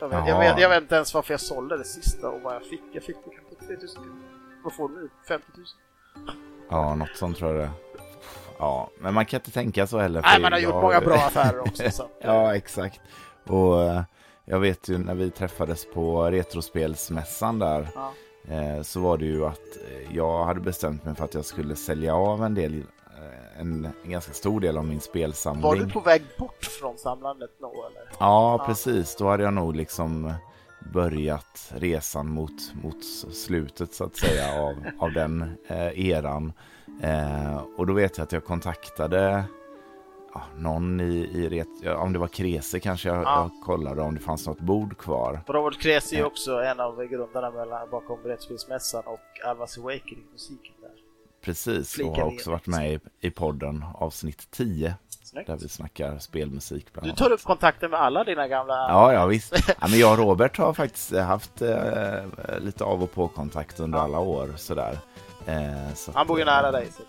Jag vet, jag, vet, jag vet inte ens varför jag sålde det sista och vad jag fick. Jag fick det kanske 3000 kronor. Vad får du nu? 50 000? Ja, något sånt tror jag det. Ja, men man kan inte tänka så heller. Nej, man har gjort jag- många bra affärer också. Så. Ja, exakt. Och eh, jag vet ju när vi träffades på Retrospelsmässan där Ja. eh, så var det ju att eh, jag hade bestämt mig för att jag skulle sälja av en del, en, en ganska stor del av min spelsamling. Var du på väg bort från samlandet då eller? Ja, Ja. precis. Då hade jag nog liksom börjat resan mot, mot slutet så att säga av, av den eh, eran. Eh, och då vet jag att jag kontaktade ja, någon i, i ret, ja, om det var Krese kanske jag, Ja. jag kollade om det fanns något bord kvar. Robert Kresi är också en av grundarna mellan, bakom Brädspelsmässan och Alvas Awakening musiken där. Precis, och Flika har också varit med i, i podden avsnitt 10 Snyggt. där vi snackar spelmusik bland Du annat. tar upp kontakter med alla dina gamla... Ja, ja visst. Ja, men jag och Robert har faktiskt haft eh, lite av och på kontakt under Ja. alla år. Sådär. Eh, så Han bor ju att, nära eh, dig. Så.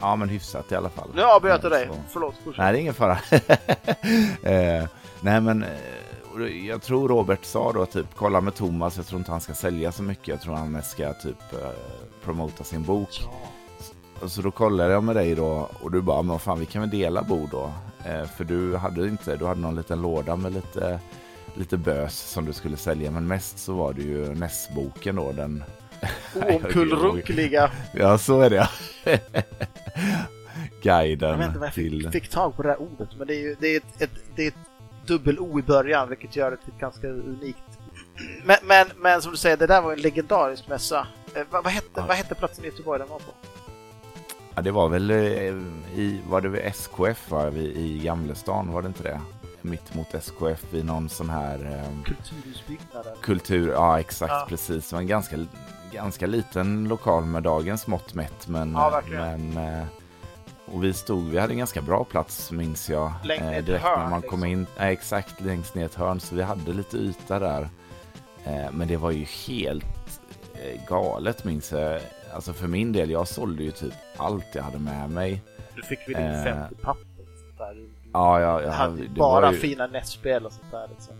Ja, men hyfsat i alla fall. Nu avbröt jag Eh, dig. så- Förlåt, fortsätt. Nej, det är ingen fara. eh, nej, men eh, jag tror Robert sa då typ, kolla med Thomas, jag tror inte han ska sälja så mycket. Jag tror han mest ska typ eh, promota sin bok. Ja. Och så då kollade jag med dig då och du bara, men vad fan vi kan väl dela bord då? Eh, för du hade inte, du hade någon liten låda med lite, lite bös som du skulle sälja. Men mest så var det ju NES-boken då, den... Oomkullrunkliga. Ja, så är det Jag Guiden vet inte jag till... fick, fick tag på det här ordet, men det är ju det är ett, ett, det är ett dubbel-O i början, vilket gör det till ganska unikt. Men, men, men som du säger, det där var en legendarisk mässa. Eh, vad, vad, hette, Ja. vad hette platsen i Göteborg den var på? Ja, det var väl eh, i, var det SKF va? I Gamlestan, var det inte det? Mitt mot SKF i någon sån här eh, kultur, ja exakt Ja. precis. Det var en ganska, ganska liten lokal med dagens mått mätt. Men, Ja, men eh, och vi stod, vi hade en ganska bra plats minns jag. Längst ner ett direkt hörn, när man kom liksom. in. Ja, exakt, längst ner ett hörn. Så vi hade lite yta där. Eh, men det var ju helt eh, galet minns jag. Alltså för min del, jag sålde ju typ allt jag hade med mig. Du fick väl in Eh. 50 papper och sånt där. Du Ja, ja, ja, hade det bara ju- fina nätspel och sånt där. Liksom.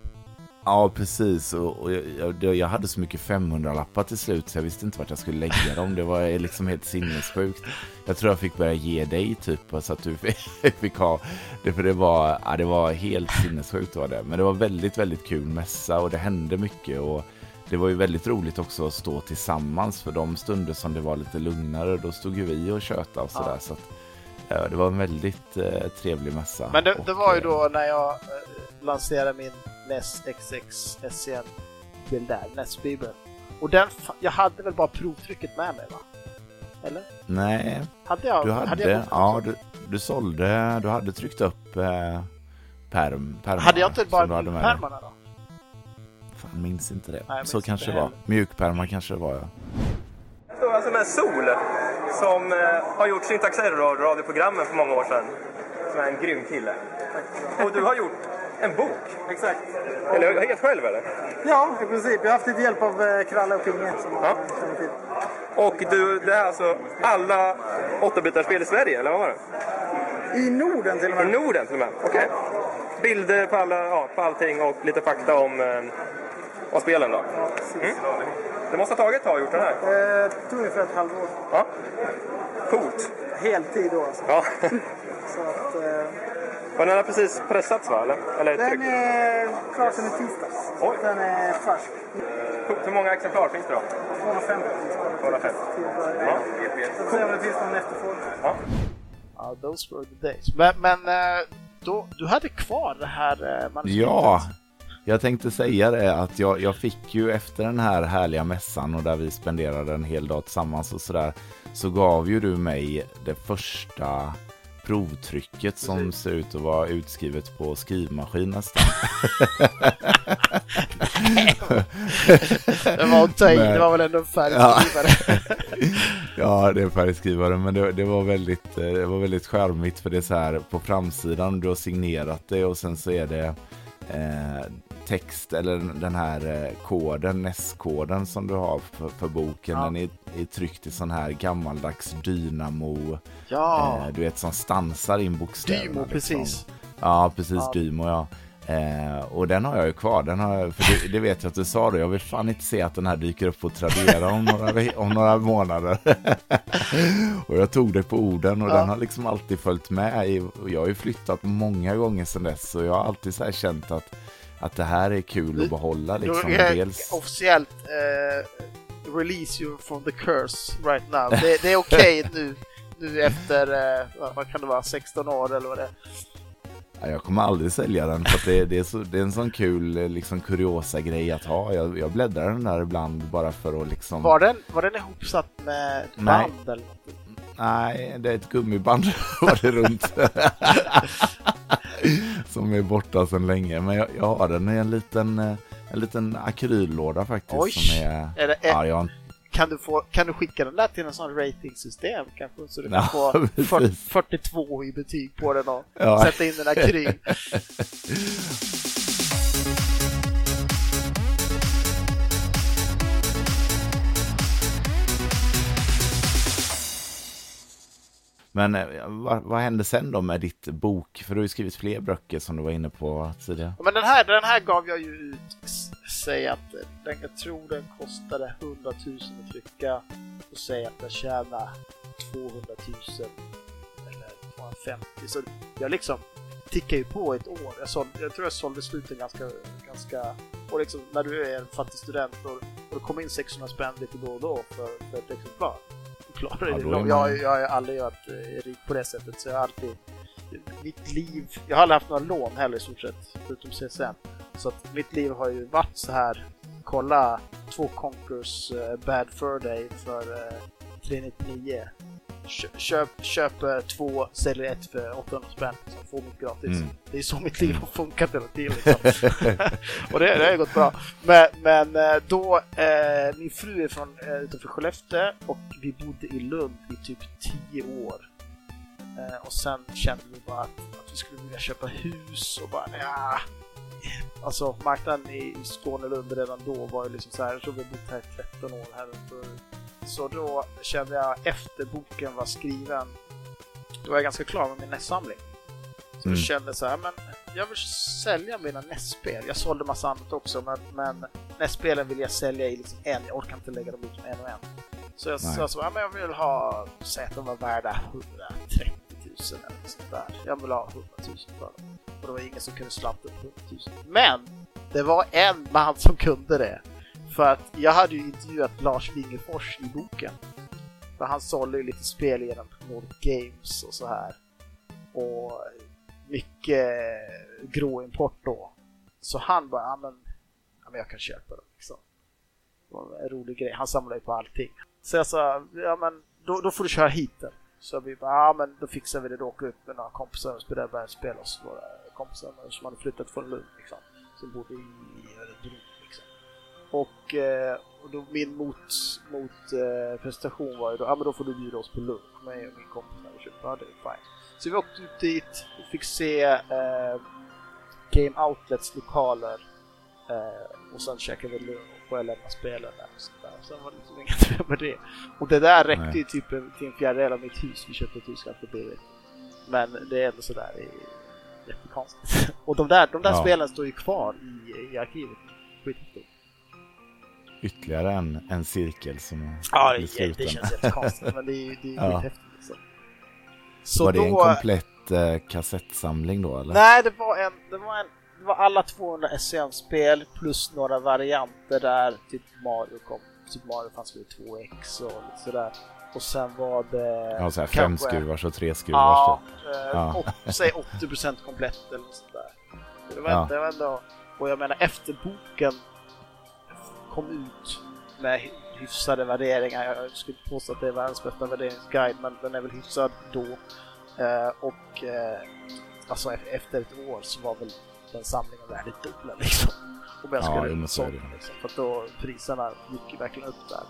Ja, precis. Och, och jag, jag, jag hade så mycket 500-lappar till slut så jag visste inte vart jag skulle lägga dem. Det var liksom helt sinnessjukt. Jag tror jag fick börja ge dig typ så att du fick, fick ha det. För det var, ja, det var helt sinnessjukt var det. Men det var väldigt, väldigt kul mässa och det hände mycket. Och det var ju väldigt roligt också att stå tillsammans för de stunder som det var lite lugnare. Då stod ju vi och tjötade och sådär. Ja. Så att, ja, det var en väldigt eh, trevlig mässa. Men det, det var ju eh, då när jag eh, lanserade min NES XX SCN bil där, NES-bibeln. Och den, jag hade väl bara provtrycket med mig va? Eller? Nej, Hade jag? Du hade, jag ja du, du sålde, du hade tryckt upp eh, perm, permar Hade jag inte bara hade pärmarna då? Fan, minns inte det. Nej, jag så kanske det var. heller. Mjukpärmar kanske det var ja. Det står alltså med Sol som eh, har gjort Syntax Error radioprogrammen för många år sedan. Som är en grym kille. Och du har gjort en bok. Exakt. Eller helt själv eller? Ja, i princip. Jag har haft lite hjälp av eh, Kralle och Pinge som Ja. känner till. Och du, det är alltså alla 8-bitarspel i Sverige, eller vad var det? I Norden till och I med. Norden till och med? Okej. Bilder på, alla, ja, på allting och lite fakta om, eh, om spelen då. Mm. Det måste ha tagit ett tag att gjort den här. Eh, tog ungefär ett halvår. Ja. Coolt. Heltid då alltså. Ja. Så att, eh, Och den har precis pressats va? Eller, eller Den tryckt? är klar sedan i tisdags. Oj. Den är färsk. Coolt. Hur många exemplar finns det då? 250 250. till början. Ja. Får se om det finns någon efterfrågan. Ja. Ja, those were the days. Men, men eh, då, du hade kvar det här eh, manuskriptet? Ja, jag tänkte säga det att jag, jag fick ju efter den här härliga mässan och där vi spenderade en hel dag tillsammans och sådär så gav ju du mig det första provtrycket som ser ut att vara utskrivet på skrivmaskin nästan. Det var ta i, Men- det var väl ändå en färgskrivare. Ja, det är färgskrivare, men det, det, var väldigt, eh, det var väldigt charmigt för det är så här på framsidan, du har signerat det och sen så är det eh, text eller den här eh, koden, NES-koden som du har för, för boken. Ja. Den är, är tryckt i sån här gammaldags dynamo, Ja, eh, du vet som stansar in bokstäverna. Dymo liksom. precis. Ja, precis. Ja. Dymo, ja. Eh, och den har jag ju kvar. Den har för det, det vet jag att du sa då. Jag vill fan inte se att den här dyker upp på Tradera om några, om några månader. och jag tog det på orden och Ja. den har liksom alltid följt med. I, och jag har ju flyttat många gånger sedan dess. Så jag har alltid så här känt att, att det här är kul att behålla. Liksom. Är Dels... officiellt eh, release you from the curse right now. Det, det är okej nu, nu efter, eh, vad- kan det vara, 16 år eller vad det är. Ja, jag kommer aldrig sälja den för det, det, är så, det är en sån kul eh, liksom, kuriosa grej att ha. Jag, jag bläddrar den där ibland bara för att liksom... Var den, var den ihopsatt med ett Nej. band eller? Nej, det är ett gummiband var det runt. Som är borta sedan länge. Men jag, jag har den i en liten, eh, en liten akryllåda faktiskt. Oj. Som är, Är det, är, ja, jag, kan, du få, kan du skicka den där till en sån ratingsystem kanske? Så du kan Ja, få fyr- precis. 42 i betyg på den och Ja. sätta in en akryl. Men eh, vad, vad hände sen då med ditt bok? För du har ju skrivit fler böcker som du var inne på tidigare. Men den här, den här gav jag ju ut, säg att den, jag tror den kostade 100 000 att trycka och säg att jag tjänar 200 000 eller 250 så jag liksom tickar ju på ett år. Jag, såld, jag tror jag sålde slut ganska, ganska och liksom när du är en fattig student och, och det kommer in 600 spänn lite då och då för, för ett exemplar. Klarar Ja, det. man- jag, jag har ju aldrig varit eh, rik på det sättet så jag har alltid mitt liv, jag har aldrig haft några lån heller i stort sett, förutom CSN. Så att mitt liv har ju varit så här, kolla två Conkers uh, Bad Fur Day för uh, 399. Kö- Köp, köper två, säljer ett för 800 spänn, så får mitt gratis. Mm. Det är så mitt liv har funkat hela tiden. Liksom. och det, det har ju gått bra. Men, men eh, då, eh, min fru är från eh, utanför Skellefteå och vi bodde i Lund i typ 10 år. Eh, och sen kände vi bara att, att vi skulle vilja köpa hus och bara ja. Alltså marknaden i, Skåne Lund redan då var ju liksom så här, jag tror vi har bott här i 13 år här uppe. Så då kände jag efter boken var skriven, då var jag ganska klar med min nästsamling. Så Mm. jag kände så här, men jag vill sälja mina NES-spel. Jag sålde massa annat också, men, men NES-spelen vill jag sälja i liksom en. Jag orkar inte lägga dem ut en och en. Så jag sa så, ja, men jag vill ha, säg att de var värda 130 000 eller sånt där. Jag vill ha 100 000 för dem. Och det var ingen som kunde slanta upp 100 000. Men! Det var en man som kunde det. För att jag hade ju intervjuat Lars Wingefors i boken. För han sålde ju lite spel genom Nordic Games och så här. Och mycket grå import då. Så han bara, ja men, ja, men jag kan köpa dem liksom. Det var en rolig grej. Han samlade ju på allting. Så jag sa, ja men då, då får du köra hit den. Så vi bara, ja men då fixar vi det. Då åker vi upp med några kompisar och spelar spel hos våra kompisar som hade flyttat från Lund liksom. Som bodde i liksom. Och, eh, och då min mot, mot eh, prestation var ju då, ja men då får du bjuda oss på lunch. Mig och min kompis när vi köpte, ja det är fine. Så vi åkte ut dit och fick se eh, Game Outlets lokaler eh, och sen käkade vi lunch och jag lämnade spelen där och sånt där. Sen var det liksom inget mer med det. Och det där räckte Nej. ju typ en- till en fjärdedel av mitt hus vi köpte i Tyskland för billigt. Men det är ändå sådär jättekonstigt. Och de där, de där Ja. spelen står ju kvar i, i arkivet. Skithäftigt. Ytterligare en, en cirkel som Ja, blir det, det sluten. känns jättekonstigt men det är ju det är Ja. skithäftigt liksom. Så var det en då- komplett eh, kassettsamling då eller? Nej, det var en, det var en, det var alla 200 SCM-spel plus några varianter där, typ Mario kom, Super Mario fanns väl i 2X och lite sådär. Och sen var det... Ja, så här kanske- fem skruvars och tre skruvars Ja, typ. eh, Ja. säg 80% komplett eller något sånt där. Det var, Ja. det var ändå, och jag menar efter boken kom ut med hy- hyfsade värderingar, jag skulle inte påstå att det är världens bästa värderingsguide, men den är väl hyfsad då. Eh, och eh, alltså e- efter ett år så var väl den samlingen värd det dubbla liksom. Om jag Ja, skulle jo, men så liksom. För att då priserna gick verkligen upp där.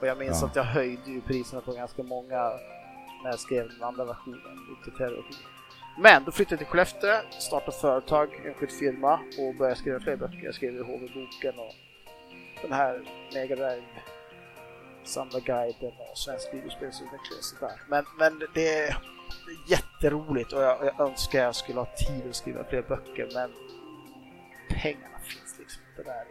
Och jag minns Ja. att jag höjde ju priserna på ganska många när jag skrev den andra versionen, Terror-versionen. Men då flyttade jag till Skellefteå, startade företag, enskild firma och började skriva fler böcker. Jag skrev HV-boken och den här Mega Drive Samlarguiden och Svensk videospelsutveckling och sådär. Men, men det är jätteroligt och jag, jag önskar jag skulle ha tid att skriva fler böcker men pengarna finns liksom inte där.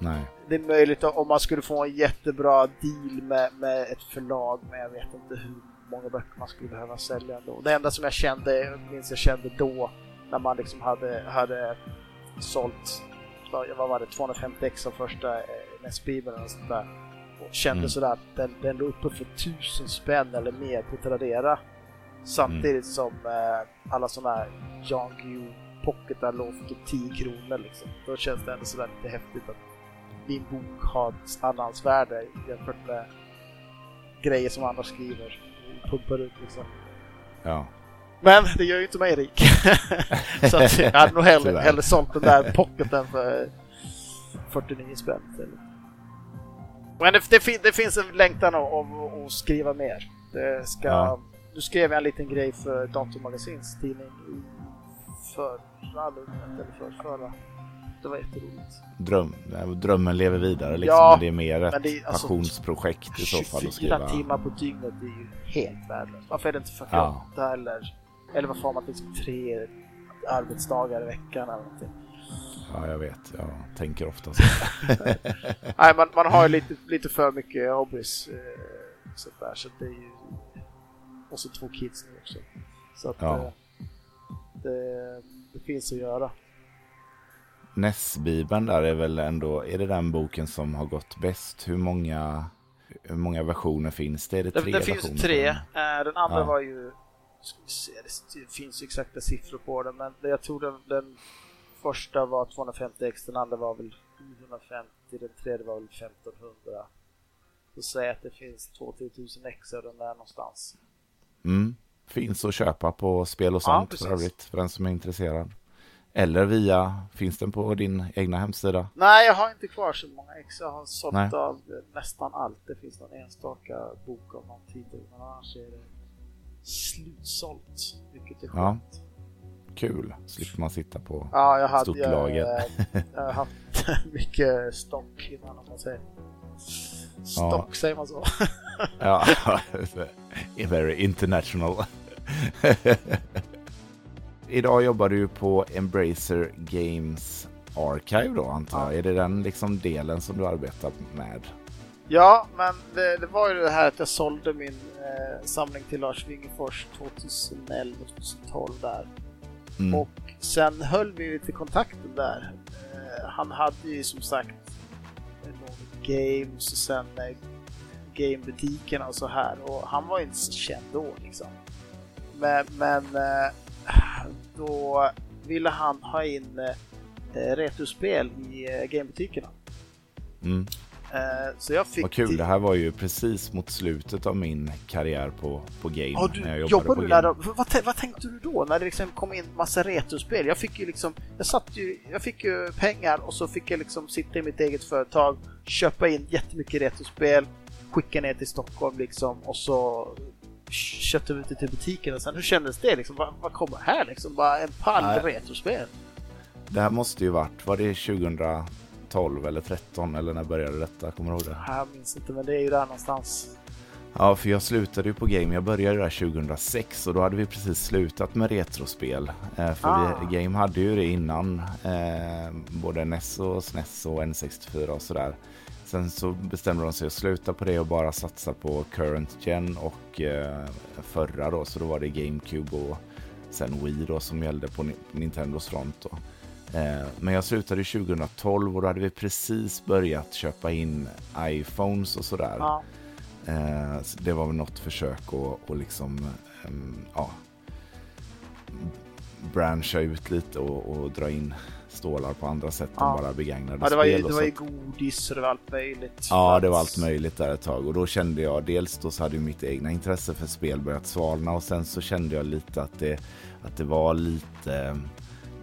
Nej. Det är möjligt om man skulle få en jättebra deal med, med ett förlag men jag vet inte hur många böcker man skulle behöva sälja ändå. Det enda som jag kände, minns jag kände då när man liksom hade, hade sålt vad var det, 250 ex av första eh, NES-bibeln och sånt där. Och kände Mm. sådär att den, den låg uppe för tusen spänn eller mer på Tradera. Samtidigt som eh, alla sådana här Jan Guillou pocketar låg för typ 10 kronor liksom. Då känns det ändå sådär lite häftigt att min bok har ett andrahandsvärde jämfört med grejer som andra skriver pumpar ut liksom. Ja. Men det gör ju inte mig rik. så att jag hade nog hellre, hellre sålt den där pocketen för 49 spänn istället. Men det, det, det finns en längtan att skriva mer. Det ska, Ja. Nu skrev jag en liten grej för Datormagasins tidning förra eller för förra. Det var jätteroligt. Dröm, drömmen lever vidare liksom. Ja, men det är mer ett det alltså passionsprojekt i så fall att 24 skriva. timmar på dygnet är ju helt värdelöst. Varför är det inte 48 Ja. eller, eller varför har man liksom tre arbetsdagar i veckan eller någonting? Ja, jag vet. Jag tänker ofta så. Nej, man, man har ju lite, lite för mycket hobbys. Eh, sånt där, så det är ju... Och så två kids nu också. Så att Ja. eh, det, det finns att göra. NES-bibeln där är väl ändå, är det den boken som har gått bäst? Hur många, hur många versioner finns det? Är det Det, tre det finns versioner? tre. Eh, Den andra Ja. var ju... Ska vi se, det finns ju exakta siffror på den, men jag tror den, den första var 250x, den andra var väl 750, den tredje var väl 1500. Så säg att det finns 2000 x av den där någonstans. Mm. Finns att köpa på spel och Ja, sånt precis. för övrigt, för den som är intresserad. Eller via, finns den på din egna hemsida? Nej, jag har inte kvar så många ex. Jag har sålt Nej. av nästan allt. Det finns någon enstaka bok av någon titel, men annars är det slutsålt. Vilket är Ja. skönt. Kul, slipper man sitta på. Ja, jag hade Stort lager. eh, jag har haft mycket stock innan om man säger. Stock, säger man så? Ja, very international. Idag jobbar du på Embracer Games Archive då antar jag. Ja. Är det den liksom delen som du arbetar med? Ja, men det, det var ju det här att jag sålde min eh, samling till Lars Wingefors 2011-2012 där. Mm. Och sen höll vi till kontakten där. Eh, han hade ju som sagt Nordic Games och sen eh, Gamebutikerna och så här. Och han var ju inte så känd då liksom. Men, men eh, då ville han ha in eh, retrospel i eh, gamebutikerna. Mm. Eh, så jag fick Vad kul, det här var ju precis mot slutet av min karriär på, på Game. Ja, när jag du, jobbade jobbade på du Game. då? Vad, vad, tänkte du då när det liksom kom in massa retrospel? Jag fick ju liksom, jag satt ju, jag fick ju pengar och så fick jag liksom sitta i mitt eget företag, köpa in jättemycket retrospel, skicka ner till Stockholm liksom och så köpte vi ut det till butiken och sen hur kändes det liksom? Vad, vad kommer här liksom? Bara en pall Nej. retrospel? Det här måste ju varit, var det 2012 eller 13 eller när började detta? Kommer du ihåg det? Jag minns inte men det är ju där någonstans. Ja, för jag slutade ju på Game. Jag började där 2006 och då hade vi precis slutat med retrospel. Eh, för Ah. vi, Game hade ju det innan. Eh, både NES och SNES och N64 och sådär. Sen så bestämde de sig att sluta på det och bara satsa på Current Gen och eh, förra då. Så då var det GameCube och sen Wii då som gällde på Ni- Nintendos front då. Eh, men jag slutade 2012 och då hade vi precis börjat köpa in iPhones och sådär. Ja. Eh, så det var väl något försök att, att liksom, ehm, ja, branscha ut lite och, och dra in stålar på andra sätt Ja. än bara begagnade Ja, det var ju, spel. det var ju godis och det var allt möjligt. Ja, det var allt möjligt där ett tag och då kände jag dels då så hade ju mitt egna intresse för spel börjat svalna och sen så kände jag lite att det, att det var lite,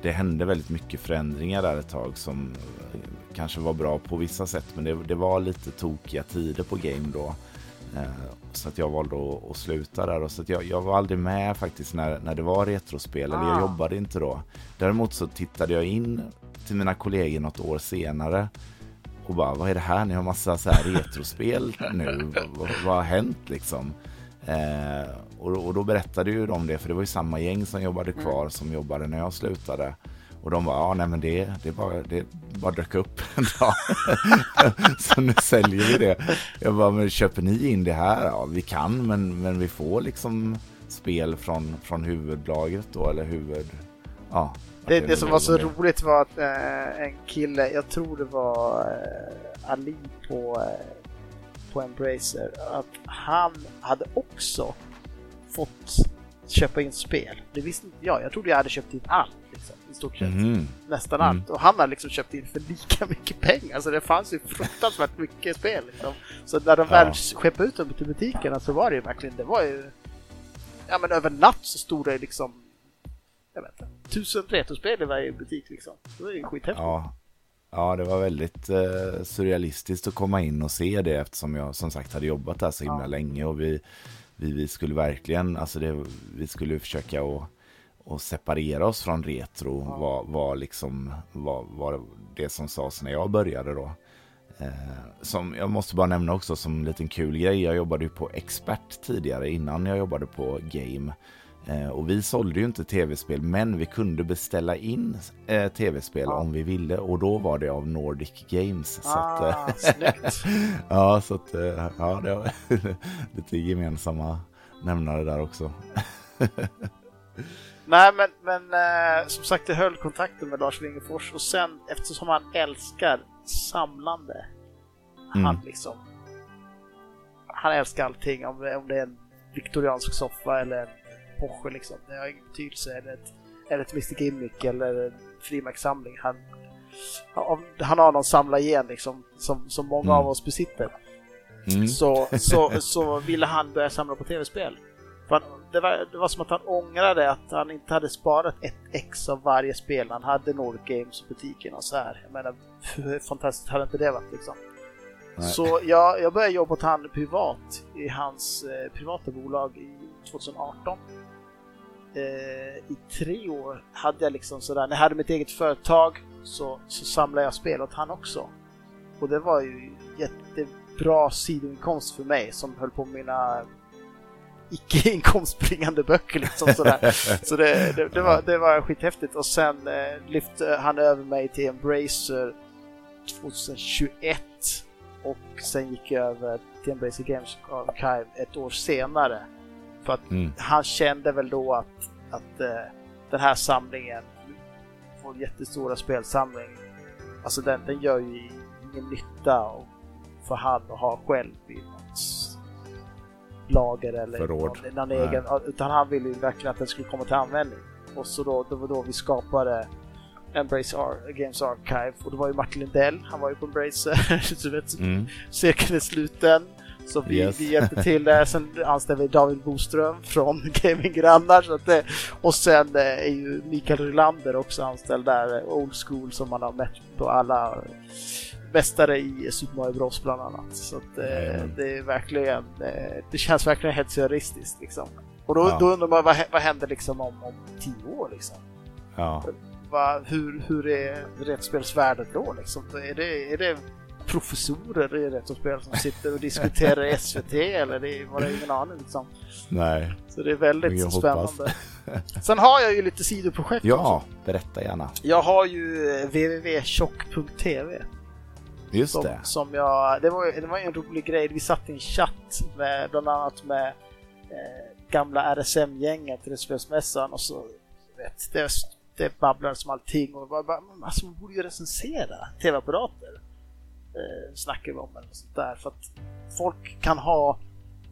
det hände väldigt mycket förändringar där ett tag som eh, kanske var bra på vissa sätt men det, det var lite tokiga tider på game då. Eh, Så att jag valde att, sluta där. Och så jag, jag var aldrig med faktiskt när, när det var retrospel, eller jag Ah. jobbade inte då. Däremot så tittade jag in till mina kollegor något år senare och bara, vad är det här? Ni har massa så här retrospel nu. vad, vad, vad har hänt liksom? Eh, och, och då berättade ju de det, för det var ju samma gäng som jobbade kvar som jobbade när jag slutade. Och de bara, ja nej men det, det, bara, det bara dök upp en dag. så nu säljer vi det. Jag bara, men köper ni in det här? Ja, vi kan, men, men vi får liksom spel från, från huvudlagret då, eller huvud... Ja. Det, att det som var så det. roligt var att eh, en kille, jag tror det var eh, Ali på, eh, på Embracer, att han hade också fått köpa in spel. Det visste inte jag. Jag trodde jag hade köpt in allt, liksom, i stort sett. Mhm. Nästan Mm. allt. Och han hade liksom köpt in för lika mycket pengar. Så det fanns ju fruktansvärt mycket spel. Liksom. Så när de Ja. väl skeppade ut dem till butikerna så var det ju verkligen, det var ju... Ja men över natt så stod det liksom... Jag vet inte. Tusen retrospel i varje butik liksom. Det var ju skithäftigt. Ja. Ja, det var väldigt eh, surrealistiskt att komma in och se det eftersom jag som sagt hade jobbat där så himla Ja. länge och vi, vi, vi skulle verkligen, alltså det, vi skulle försöka att och separera oss från retro Ja. var, var liksom var, var det som sades när jag började då. Eh, som jag måste bara nämna också som en liten kul grej. Jag jobbade ju på Expert tidigare innan jag jobbade på Game. Eh, och vi sålde ju inte tv-spel men vi kunde beställa in eh, tv-spel Ja. om vi ville och då var det av Nordic Games. Så att, eh, Ah, snyggt. ja, så att, eh, ja, det var lite gemensamma nämnare där också. Nej men, men eh, som sagt, jag höll kontakten med Lars Wingefors och sen eftersom han älskar samlande. Han Mm. liksom... Han älskar allting, om, om det är en viktoriansk soffa eller en Porsche liksom. Det har ingen betydelse. Eller ett, eller ett Mr Gimmick eller en frimärkssamling. Han, han, har någon samlargen liksom, som, som många Mm. av oss besitter Mm. så, så, så ville han börja samla på tv-spel. Han, det, var, det var som att han ångrade att han inte hade sparat ett ex av varje spel. Han hade Nordic Games och butiken och så här. Jag menar, hur fantastiskt hade inte det varit liksom? Nej. Så jag, jag började jobba åt han privat i hans eh, privata bolag i 2018. Eh, I tre år hade jag liksom sådär, när jag hade mitt eget företag så, så samlade jag spel åt han också. Och det var ju jättebra sidoinkomst för mig som höll på med mina icke inkomstbringande böcker liksom sådär. Så det, det, det, var, det var skithäftigt och sen eh, lyfte han över mig till Embracer 2021 och sen gick jag över till Embracer Games Archive ett år senare. För att Mm. han kände väl då att, att eh, den här samlingen, vår jättestora spelsamling, alltså den, den gör ju ingen nytta och- för han att ha själv i något lager eller Förråd. någon, någon egen, utan han ville ju verkligen att den skulle komma till användning. Och så då, det var då vi skapade Embrace Ar- Games Archive och det var ju Martin Lindell, han var ju på Embracer, så vet, Mm. cirkeln är sluten. Så vi, Yes. vi hjälpte till där. Sen anställde vi David Boström från Gaming Grannar. Så att det, och sen eh, är ju Mikael Rylander också anställd där, eh, Old School, som man har mött på alla mästare i Super Mario Bros bland annat. Så att, eh, Jajamän. det är verkligen, eh, det känns verkligen helt surrealistiskt liksom. Och då, Ja. då undrar man vad, vad händer liksom om, om tio år liksom? Ja. Va, hur, hur är rättsspelsvärlden då liksom? Är det, är det professorer i retrospel som sitter och diskuterar SVT eller det var det ingen aning liksom. Nej. Så det är väldigt Jag spännande. Sen har jag ju lite sidoprojekt Ja, också. berätta gärna. Jag har ju eh, www.tjock.tv Just som, det. som jag, det var, ju- det var ju en rolig grej. Vi satt i en chatt med bland annat med eh, gamla RSM-gänget till Spelsmässan och så vet, det, det babblades om allting och bara, bara "Men alltså man borde ju recensera tv-apparater. Eh, snackar vi om eller sånt där för att folk kan ha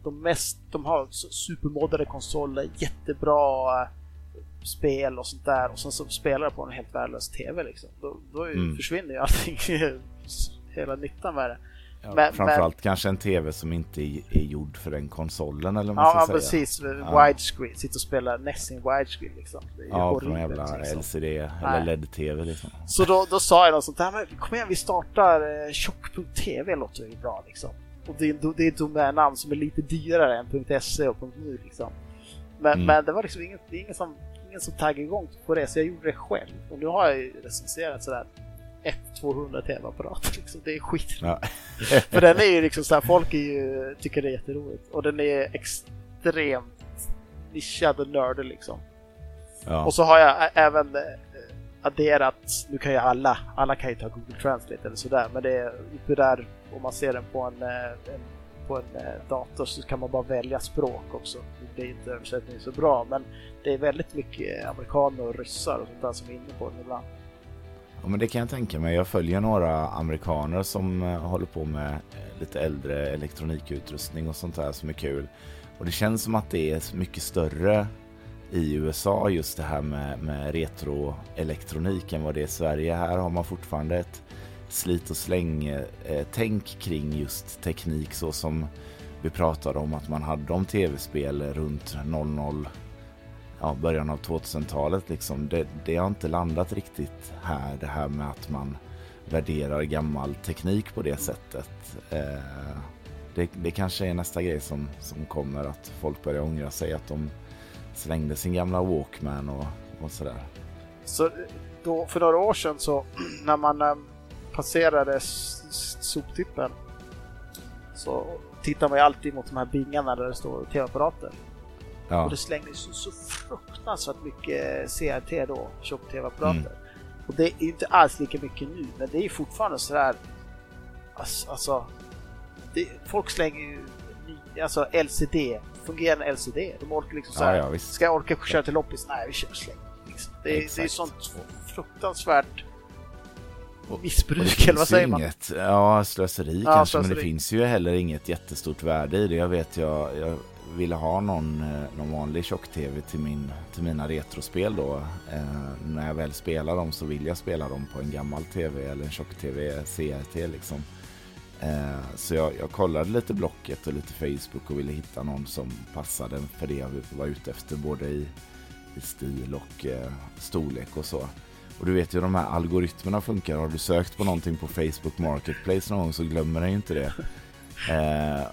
de mest, de har supermoddade konsoler, jättebra eh, spel och sånt där och sen så spelar på en helt värdelös TV liksom. Då, då Mm. försvinner ju allting, hela nyttan med det. Ja, men- framförallt kanske en TV som inte är, gjord för den konsolen eller vad man Ja, ska ja säga. precis. Ja. Widescreen. Sitta och spela i widescreen liksom. Det är ju Ja, på någon jävla liksom. LCD eller. LED-TV liksom. Så då, då sa jag något sånt där, men kom igen vi startar eh, tjock.tv låter ju bra liksom. Och det är, det är ett domännamn som är lite dyrare än .se och .nu liksom. Men, Mm. men det var liksom inget, det är ingen som, ingen som taggade igång på det, så jag gjorde det själv. Och nu har jag ju recenserat sådär 1-200 tv-apparater liksom. Det är skit. Ja. För den är ju liksom såhär, folk är ju, tycker det är jätteroligt. Och den är extremt nischad och nördig liksom. Ja. Och så har jag även eh, adderat, nu kan ju alla, alla kan ju ta Google Translate eller sådär, men det är där, om man ser den på en, eh, en på en eh, dator så kan man bara välja språk också. Det är inte översättningen så bra, men det är väldigt mycket amerikaner och ryssar och sånt där som är inne på den ibland. Ja, men det kan jag tänka mig. Jag följer några amerikaner som eh, håller på med eh, lite äldre elektronikutrustning och sånt där som är kul. Och det känns som att det är mycket större i USA just det här med, med retroelektronik än vad det är i Sverige. Här har man fortfarande ett slit och släng eh, tänk kring just teknik så som vi pratade om att man hade om tv-spel runt 00 ja, början av 2000-talet. Liksom. Det, det har inte landat riktigt här, det här med att man värderar gammal teknik på det sättet. Eh, det, det kanske är nästa grej som, som kommer, att folk börjar ångra sig att de slängde sin gamla Walkman och, och sådär. Så då, för några år sedan så när man eh, passerade soptippen så tittar man ju alltid mot de här bingarna där det står tv-apparater. Ja, Och det slängdes så, så fruktansvärt mycket CRT då, tjock-tv-apparater. Mm. Och det är ju inte alls lika mycket nu, men det är fortfarande sådär... Alltså, alltså det, folk slänger ju ny, alltså LCD, fungerande LCD. De orkar liksom ja, såhär, ja visst. ska jag orka köra till loppis? Nej, vi kör släng. Liksom. Det, är- det är Exakt. sånt fruktansvärt Och- missbruk, eller vad ju säger man? Inget, ja, slöseri Ja, kanske, men det slöseri. finns ju heller inget jättestort värde i det. Jag vet, jag, jag ville ha någon, eh, någon vanlig tjock-tv till, min, till mina retrospel då. Eh, när jag väl spelar dem så vill jag spela dem på en gammal tv eller en tjock-tv CRT liksom. Eh, så jag, jag kollade lite Blocket och lite Facebook och ville hitta någon som passade för det jag var ute efter både i, i stil och eh, storlek och så. Och du vet ju hur de här algoritmerna funkar. Har du sökt på någonting på Facebook Marketplace någon gång så glömmer den ju inte det. Eh,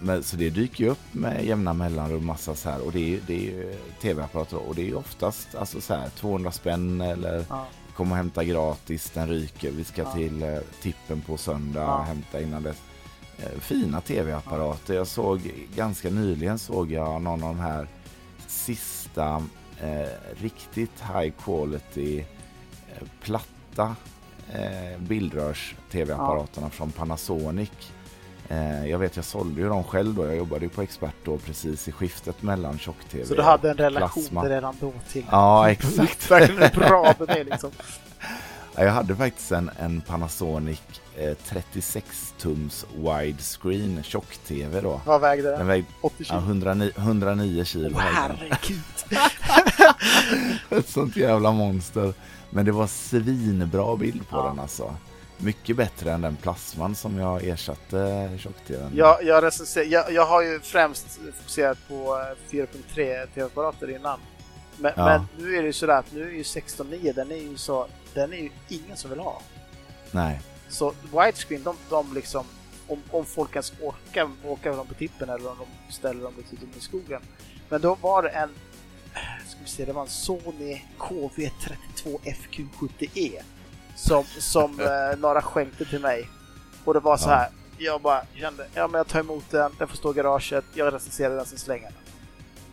men, så det dyker ju upp med jämna mellanrum massa så här. Och det är, ju- det är tv-apparater och det är oftast alltså så här 200 spänn eller Ja. kom och hämta gratis, den ryker. Vi ska Ja. till eh, tippen på söndag Ja. hämta innan dess. Eh, fina tv-apparater. Jag såg ganska nyligen såg jag någon av de här sista eh, riktigt high quality eh, platta eh, bildrörs tv-apparaterna från Panasonic. Eh, jag vet, jag sålde ju dem själv då. Jag jobbade ju på Expert då precis i skiftet mellan tjock-tv Så du hade en relation plasma. redan då till Ja, exakt. Bra med det liksom. Ja, Jag hade faktiskt en, en Panasonic eh, 36-tums widescreen tjock-tv då. Vad vägde Den den? vägde 80 ja, kilo? 109, 109 kilo. Den. herregud! Ett sånt jävla monster. Men det var svinbra bild på Ja. den alltså. Mycket bättre än den plasman som jag ersatte tjock-tvn. Jag, jag, recenser, jag, jag har ju främst fokuserat på eh, 4.3 tv-apparater innan. Men, Ja. men nu är det ju sådär att nu är ju 16.9, den är ju så, den är ju ingen som vill ha. Nej. Så widescreen, de, de liksom, om, om folk ens orkar åka dem på tippen eller om de ställer dem lite ute i skogen. Men då var det en, ska vi se, det var en Sony KV32 FQ70E som, som eh, några skänkte till mig. Och det var så Ja. här, jag bara kände, ja men jag tar emot den, den får stå i garaget, jag recenserar den, sen slänger den.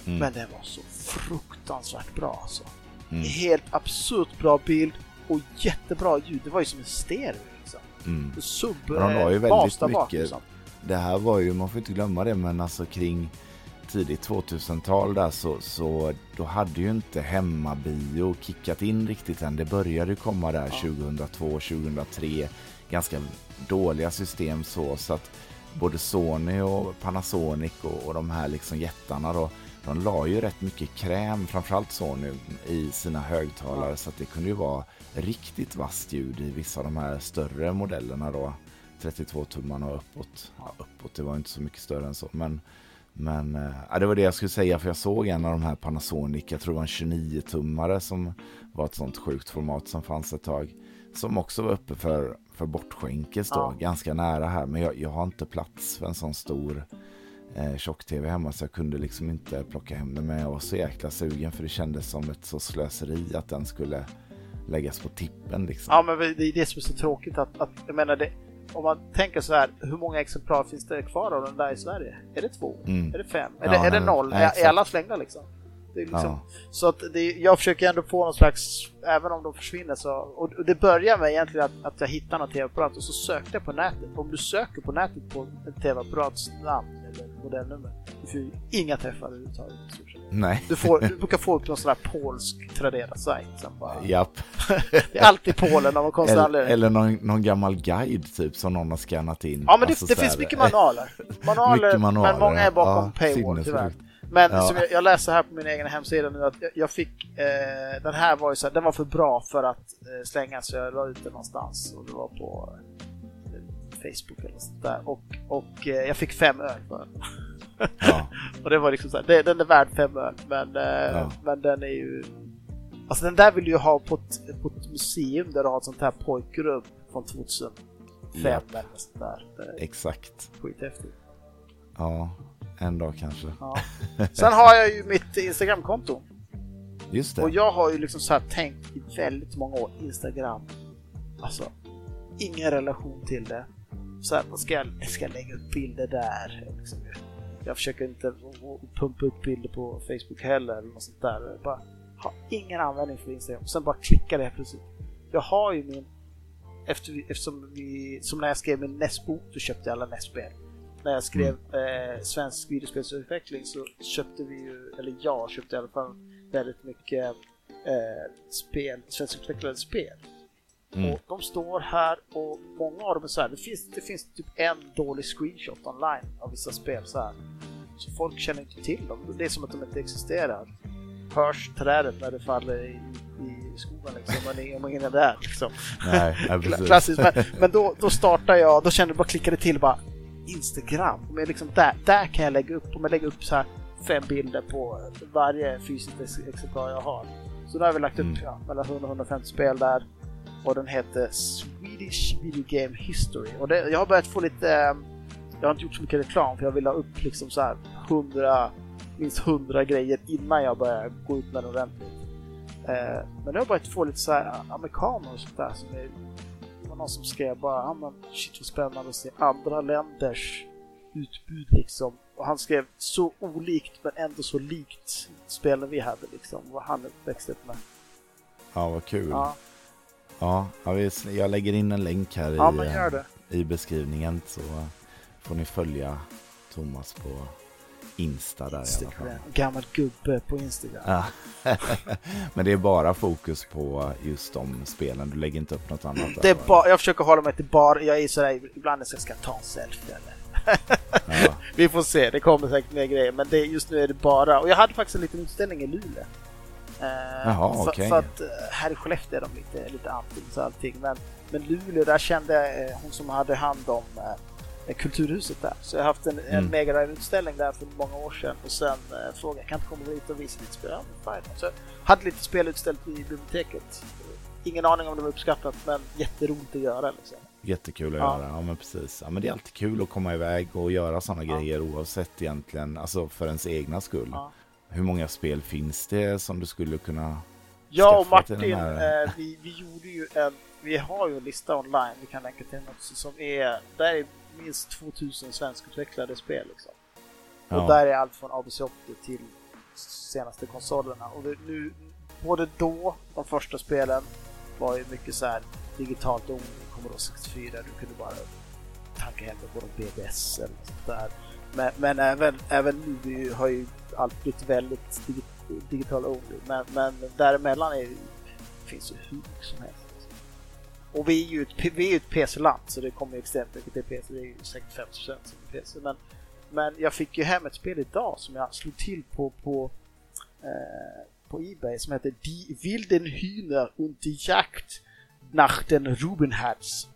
Mm. Men den var så fruktansvärt bra alltså. Mm. Helt absurt bra bild och jättebra ljud. Det var ju som en stereo liksom. Mm. Sub, Men de la ju eh, väldigt där bak, mycket- liksom. Det här var ju, man får inte glömma det, men alltså kring tidigt 2000-tal där så, så då hade ju inte hemmabio kickat in riktigt än. Det började komma där 2002, 2003. Ganska dåliga system så, så att både Sony och Panasonic och, och de här liksom jättarna då, de la ju rätt mycket kräm, framförallt Sony, i sina högtalare så att det kunde ju vara riktigt vasst ljud i vissa av de här större modellerna då. 32 tummarna och uppåt. Ja, uppåt, det var inte så mycket större än så. Men, men ja, det var det jag skulle säga för jag såg en av de här Panasonic, jag tror det var en 29-tummare som var ett sånt sjukt format som fanns ett tag. Som också var uppe för, för bortskänkes då, Ja. ganska nära här. Men jag, jag har inte plats för en sån stor eh, tjock-tv hemma så jag kunde liksom inte plocka hem den. Men jag var så jäkla sugen för det kändes som ett så slöseri att den skulle läggas på tippen liksom. Ja, men det är det som är så tråkigt att, att jag menar det, om man tänker så här, hur många exemplar finns det kvar av den där i Sverige? Är det två? Mm. Är det fem? Ja, är, det, är det noll? nej, är, är alla slängda liksom? Är liksom Ja. Så att det, jag försöker ändå få någon slags, även om de försvinner så, och, det börjar med egentligen att, att jag hittar någon tv-apparat och så sökte jag på nätet. Om du söker på nätet på en tv-apparats namn eller modellnummer, du får ju inga träffar överhuvudtaget. Nej. Du, får, du brukar få upp någon sån här polsk Tradera-sajt som bara... Japp. Det är alltid Polen av någon konstig Eller, eller någon, någon gammal guide typ som någon har skannat in. Ja, men det, Alltså det finns mycket manualer. Manualer, Mycket manualer, men många är bakom ja. paywall tyvärr. Men Ja. som jag, jag läser här på min egen hemsida nu att jag, jag fick, eh, den här var ju så här, den var för bra för att eh, slängas så jag la ut den någonstans och det var på eh, Facebook eller sånt där och, och eh, jag fick fem öl för den. Ja. Och det var liksom så här, det, den är värd fem öl men, eh, Ja. men den är ju Alltså den där vill du ju ha på ett, på ett museum där du har ett sånt här pojkrum från 2005 Japp. eller sånt där. Exakt. skithäftigt. Ja, en dag kanske. Ja. Sen har jag ju mitt Instagramkonto. Just det. Och jag har ju liksom så här tänkt i väldigt många år, Instagram. Alltså, ingen relation till det. Så här, ska jag, ska jag lägga upp bilder där? Liksom, jag försöker inte pumpa upp bilder på Facebook heller eller något sånt där. Jag bara har ingen användning för Instagram. Sen bara klickar det helt plötsligt. Jag har ju min... Efter, vi- eftersom vi, som när jag skrev min NES-bok, då köpte jag alla NES-spel. När jag skrev eh, svensk videospelsutveckling så köpte vi ju, eller jag köpte i alla fall väldigt mycket eh, spel, svenskutvecklade spel. Mm. Och de står här och många av dem är så här, det finns, det finns typ en dålig screenshot online av vissa spel så här. Så folk känner inte till dem, det är som att de inte existerar. Hörs trädet när det faller i, i skogen liksom, ingen- ingen är där liksom. Nej. Klassiskt, men, men då, då startar jag, då kände jag bara klickade till bara Instagram. Men liksom där, där kan jag lägga upp, om jag lägger upp så här fem bilder på varje fysiskt ex- exemplar jag har. Så då har vi lagt upp Mm. ja, mellan 100 och 150 spel där. Och den heter Swedish Video Game History. Och det, jag har börjat få lite, eh, jag har inte gjort så mycket reklam för jag vill ha upp liksom så här 100, minst 100 grejer innan jag börjar gå ut med den ordentligt. Eh, men nu har jag börjat få lite så här amerikaner och sånt där som är det var någon som skrev bara, ja men shit vad spännande att se andra länders utbud liksom. Och han skrev så olikt men ändå så likt spelen vi hade liksom, vad han växte upp med. Ja, vad kul. Ja. Ja, jag lägger in en länk här ja i, det. i beskrivningen så får ni följa Thomas på Insta där i alla fall. Instagram. Gammal gubbe på Instagram. Ja. Men det är bara fokus på just de spelen, du lägger inte upp något annat? Det är bara, jag försöker hålla mig till bara, jag är sådär ibland när jag ska ta en selfie eller Ja. Vi får se, det kommer säkert mer grejer men det, just nu är det bara, och jag hade faktiskt en liten utställning i Luleå. Eh, Jaha, för, okej. för att eh, här i Skellefteå är de lite, lite anti och allting men, men Luleå där kände eh, hon som hade hand om eh, kulturhuset där. Så jag har haft en, en Mm. Mega Drive-utställning där för många år sedan och sen eh, frågade jag kan inte komma dit och visa lite spel. Ja. Så jag hade lite spel utställt i biblioteket. Ingen aning om det var uppskattat men jätteroligt att göra liksom. Jättekul att Ja. göra, ja men precis. Ja, men det är alltid kul att komma iväg och göra sådana Ja. grejer oavsett egentligen, alltså för ens egna skull. Ja. Hur många spel finns det som du skulle kunna Jag och Martin, den eh, vi, vi gjorde ju en, vi har ju en lista online, vi kan länka till något som är, där är minst 2000 svenskutvecklade spel liksom. Och Ja. där är allt från ABC 80 till senaste konsolerna. Och det, nu, både då, de första spelen, var ju mycket så här digitalt only, Commodore 64, du kunde bara tanka hem det på någon BBS eller sånt där. Men, men även, även nu har ju allt blivit väldigt digi, digital only. Men, men däremellan är, finns ju hur som helst. Och vi är ju ett, vi är ju ett PC-land så det kommer ju extremt mycket till PC. Det är ju säkert 50% som är PC. Men, men jag fick ju hem ett spel idag som jag slog till på, på, eh, på Ebay som heter Die wilden Hühner und die Jagd nach den Rubenherz.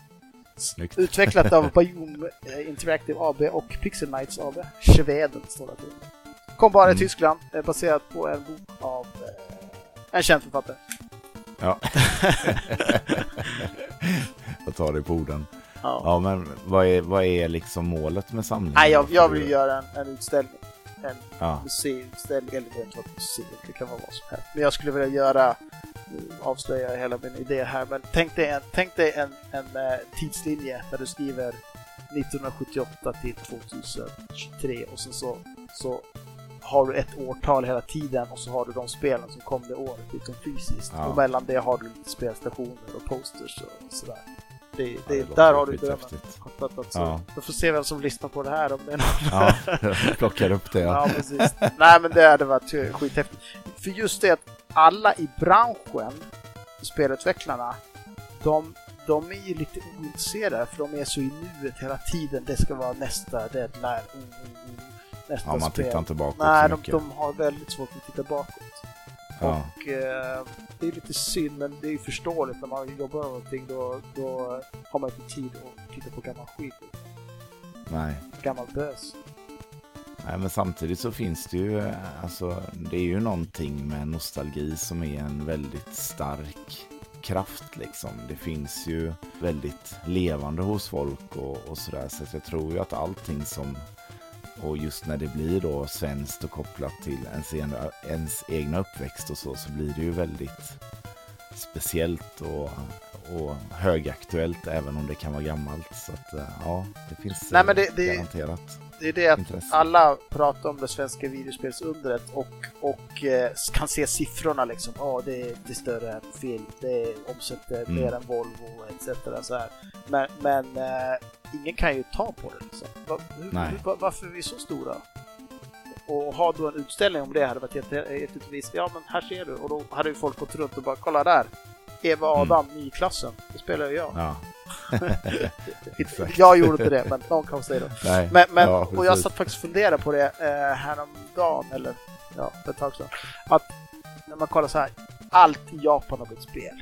Snyggt. Utvecklat av Biome eh, Interactive AB och Pixel Knights AB. Schweden står det till. Kom bara i Mm. Tyskland, eh, baserat på en bok av eh, en känd författare. Ja. jag tar det på orden. Ja. Ja, men vad är, vad är liksom målet med samlingen? Nej, jag, jag vill göra en, en utställning. En Ja, museiutställning, eller det ett museum, det kan vara vad som helst. Men jag skulle vilja göra, nu avslöjar jag hela min idé här, men tänk dig en, tänk dig en, en eh, tidslinje där du skriver 1978 till 2023 och sen så, så har du ett årtal hela tiden och så har du de spelen som kom det året liksom fysiskt. Ja. Och mellan det har du lite spelstationer och posters och sådär. Det, det, det låter där har du drömmen. Kortfattat så. Ja. Då får se vem som lyssnar på det här om det är någon ja. plockar upp det. Ja, precis. Nej, men det hade varit eh, skithäftigt. För just det att alla i branschen, spelutvecklarna, de, de är ju lite ointresserade för de är så i nuet hela tiden. Det ska vara nästa deadline, oh, oh, oh, nästa Ja, man spel. tittar inte bakåt Nej, de, de har väldigt svårt att titta bakåt. Ja. Och eh, det är lite synd, men det är ju förståeligt när man jobbar med någonting. Då, då har man inte tid att titta på gammal skit, Nej. gammal bös. Nej, men samtidigt så finns det ju, eh, alltså, det är ju någonting med nostalgi som är en väldigt stark kraft liksom. Det finns ju väldigt levande hos folk och, och sådär. Så att jag tror ju att allting som, och just när det blir då svenskt och kopplat till ens egna, ens egna uppväxt och så, så blir det ju väldigt speciellt och, och högaktuellt även om det kan vara gammalt. Så att eh, ja, det finns Nej, men eh, det- det- garanterat Det är det att intresse. alla pratar om det svenska videospelsundret och, och eh, kan se siffrorna liksom. Ja, det, är- det är större än film, det omsätter Mm. mer än Volvo etc. Så här. Men, men eh, ingen kan ju ta på det liksom. Va, hur, Nej. hur, va- varför är vi så stora? Och ha då en utställning om det hade varit jätte- jättevis. Ja, men här ser du. Och då hade ju folk gått runt och bara kolla där. Eva Adam, ny klassen. Det spelar ju jag. Ja. Jag gjorde inte det, men någon kan säga det. Nej. Men, men, ja, och jag satt faktiskt och funderade på det eh, häromdagen, eller ja, för ett tag sedan. Att när man kollar så här, allt i Japan har blivit spel.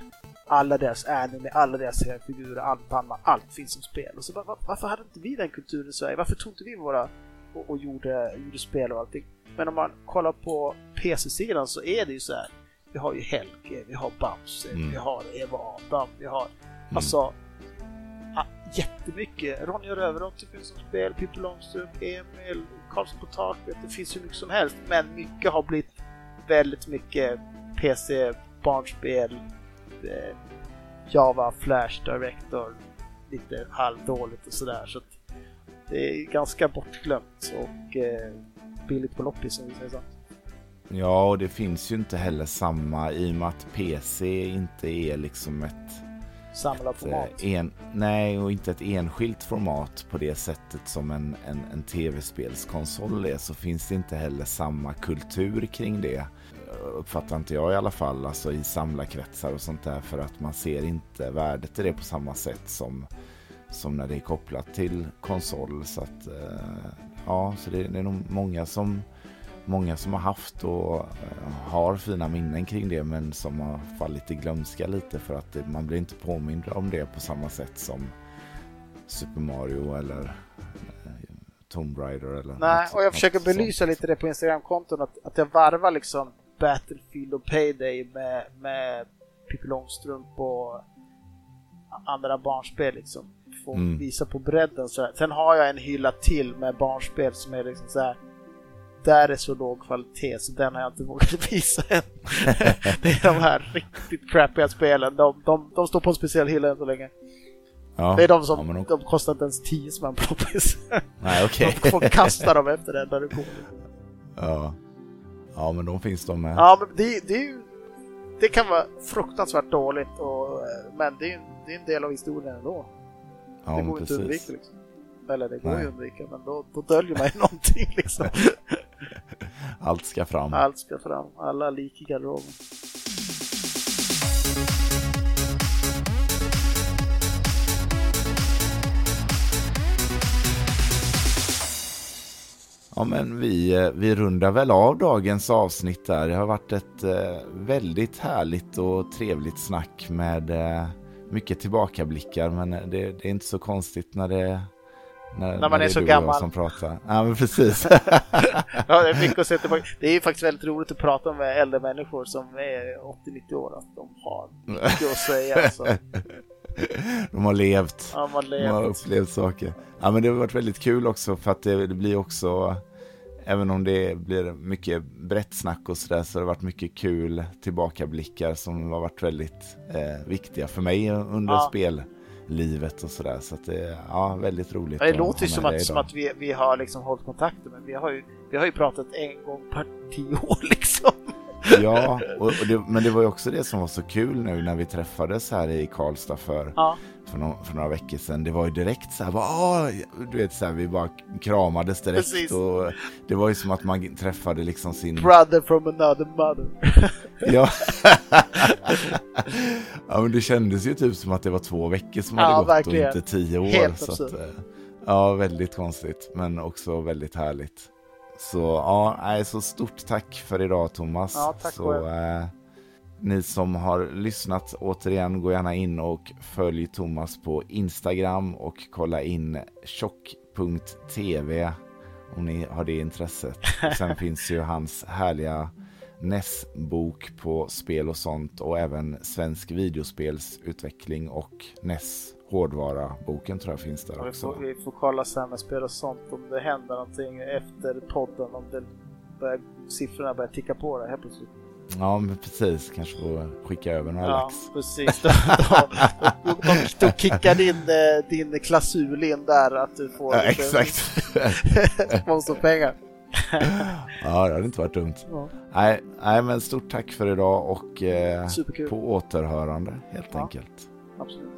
Alla deras anime, alla deras figurer, allt annat, allt finns som spel. Och så bara, var, varför hade inte vi den kulturen i Sverige? Varför tog inte vi våra och, och gjorde, gjorde spel och allting? Men om man kollar på PC-sidan så är det ju så här. Vi har ju Helge, vi har Bamse, Mm. vi har Eva Adam, vi har alltså jättemycket. Ronja Rövardotter finns som spel, Pippi Långstrump, Emil, Karlsson på taket. Det finns hur mycket som helst. Men mycket har blivit väldigt mycket PC, barnspel, eh, Java, Flash, Director, lite halvdåligt och sådär. Så det är ganska bortglömt och eh, billigt på loppis om vi säger så. Ja, och det finns ju inte heller samma i och med att PC inte är liksom ett, Samla format. eh, en, nej, och inte ett enskilt format på det sättet som en, en, en tv-spelskonsol är så finns det inte heller samma kultur kring det. Uppfattar inte jag i alla fall, alltså i samlarkretsar och sånt där för att man ser inte värdet i det på samma sätt som, som när det är kopplat till konsol. Så att eh, ja, så det, det är nog många som många som har haft och eh, har fina minnen kring det men som har fallit i glömska lite för att det, man blir inte påmind om det på samma sätt som Super Mario eller eh, Tomb Raider eller Nej, något- och jag försöker belysa sånt. lite det på Instagramkonton att, att jag varvar liksom Battlefield och Payday med, med Pippi Långstrump och andra barnspel liksom. Får Mm. visa på bredden så här. Sen har jag en hylla till med barnspel som är liksom så här där är så låg kvalitet så den har jag inte vågat visa än. det är de här riktigt crappiga spelen. De, de, de står på en speciell hylla än så länge. Ja. Det är de som ja, de... de kostar inte ens 10 spänn proppis. Nej, okej. De får kasta dem efter den där du går. ja. ja, men de finns de med. Ja, men det, det, är ju, det kan vara fruktansvärt dåligt, och, men det är, det är en del av historien ändå. ja, det går inte att undvika. Liksom. Eller det går Nej. ju att undvika, men då, då döljer man ju någonting. Liksom. Allt ska fram. Allt ska fram, alla lik i garderoben. Ja, men vi, eh, vi rundar väl av dagens avsnitt där. Det har varit ett eh, väldigt härligt och trevligt snack med eh, mycket tillbakablickar. Men eh, det, det är inte så konstigt när det när, man är det så gammal. som pratar. Ja, men precis. Ja, det är mycket att se tillbaka. Det är ju faktiskt väldigt roligt att prata med äldre människor som är 80-90 år, att de har mycket att säga. Alltså. De har levt. Ja, man De har upplevt saker. Ja, men det har varit väldigt kul också för att det, det blir också, även om det blir mycket brett snack och sådär, så har det varit mycket kul tillbakablickar som har varit väldigt eh, viktiga för mig under Ja. Spellivet och sådär. Så att det är ja, väldigt roligt. Det låter ju som att, som att vi, vi har liksom hållit kontakten, men vi har, ju, vi har ju pratat en gång per tio år liksom. Ja, och, och det, men det var ju också det som var så kul nu när vi träffades här i Karlstad för, Ja, för, no, för några veckor sedan. Det var ju direkt så här, bara, du vet så här, vi bara kramades direkt Precis. och det var ju som att man träffade liksom sin... brother from another mother. Ja. ja, men det kändes ju typ som att det var två veckor som Ja, hade gått verkligen. och inte tio år. Helt så att, eh, ja, väldigt konstigt, men också väldigt härligt. Så ja, så stort tack för idag Thomas. Ja, tack så, själv. Ni som har lyssnat återigen, gå gärna in och följ Thomas på Instagram och kolla in tjock.tv om ni har det intresset. Sen finns ju hans härliga NES-bok på spel och sånt och även svensk videospelsutveckling och NES hårdvara-boken tror jag finns där vi, också. får, vi får kolla sen med spel och sånt om det händer någonting efter podden, om det börjar, siffrorna börjar ticka på där helt plötsligt. Ja, men precis. Kanske får skicka över några Ja, lax. precis. Då, då, då, då kickar din, eh, din klausul in där att du får Ja, lite exakt. sponsorpengar. ja, det hade inte varit dumt. Ja, Nej, nej, men stort tack för idag och eh, på återhörande helt Ja. enkelt. Absolut.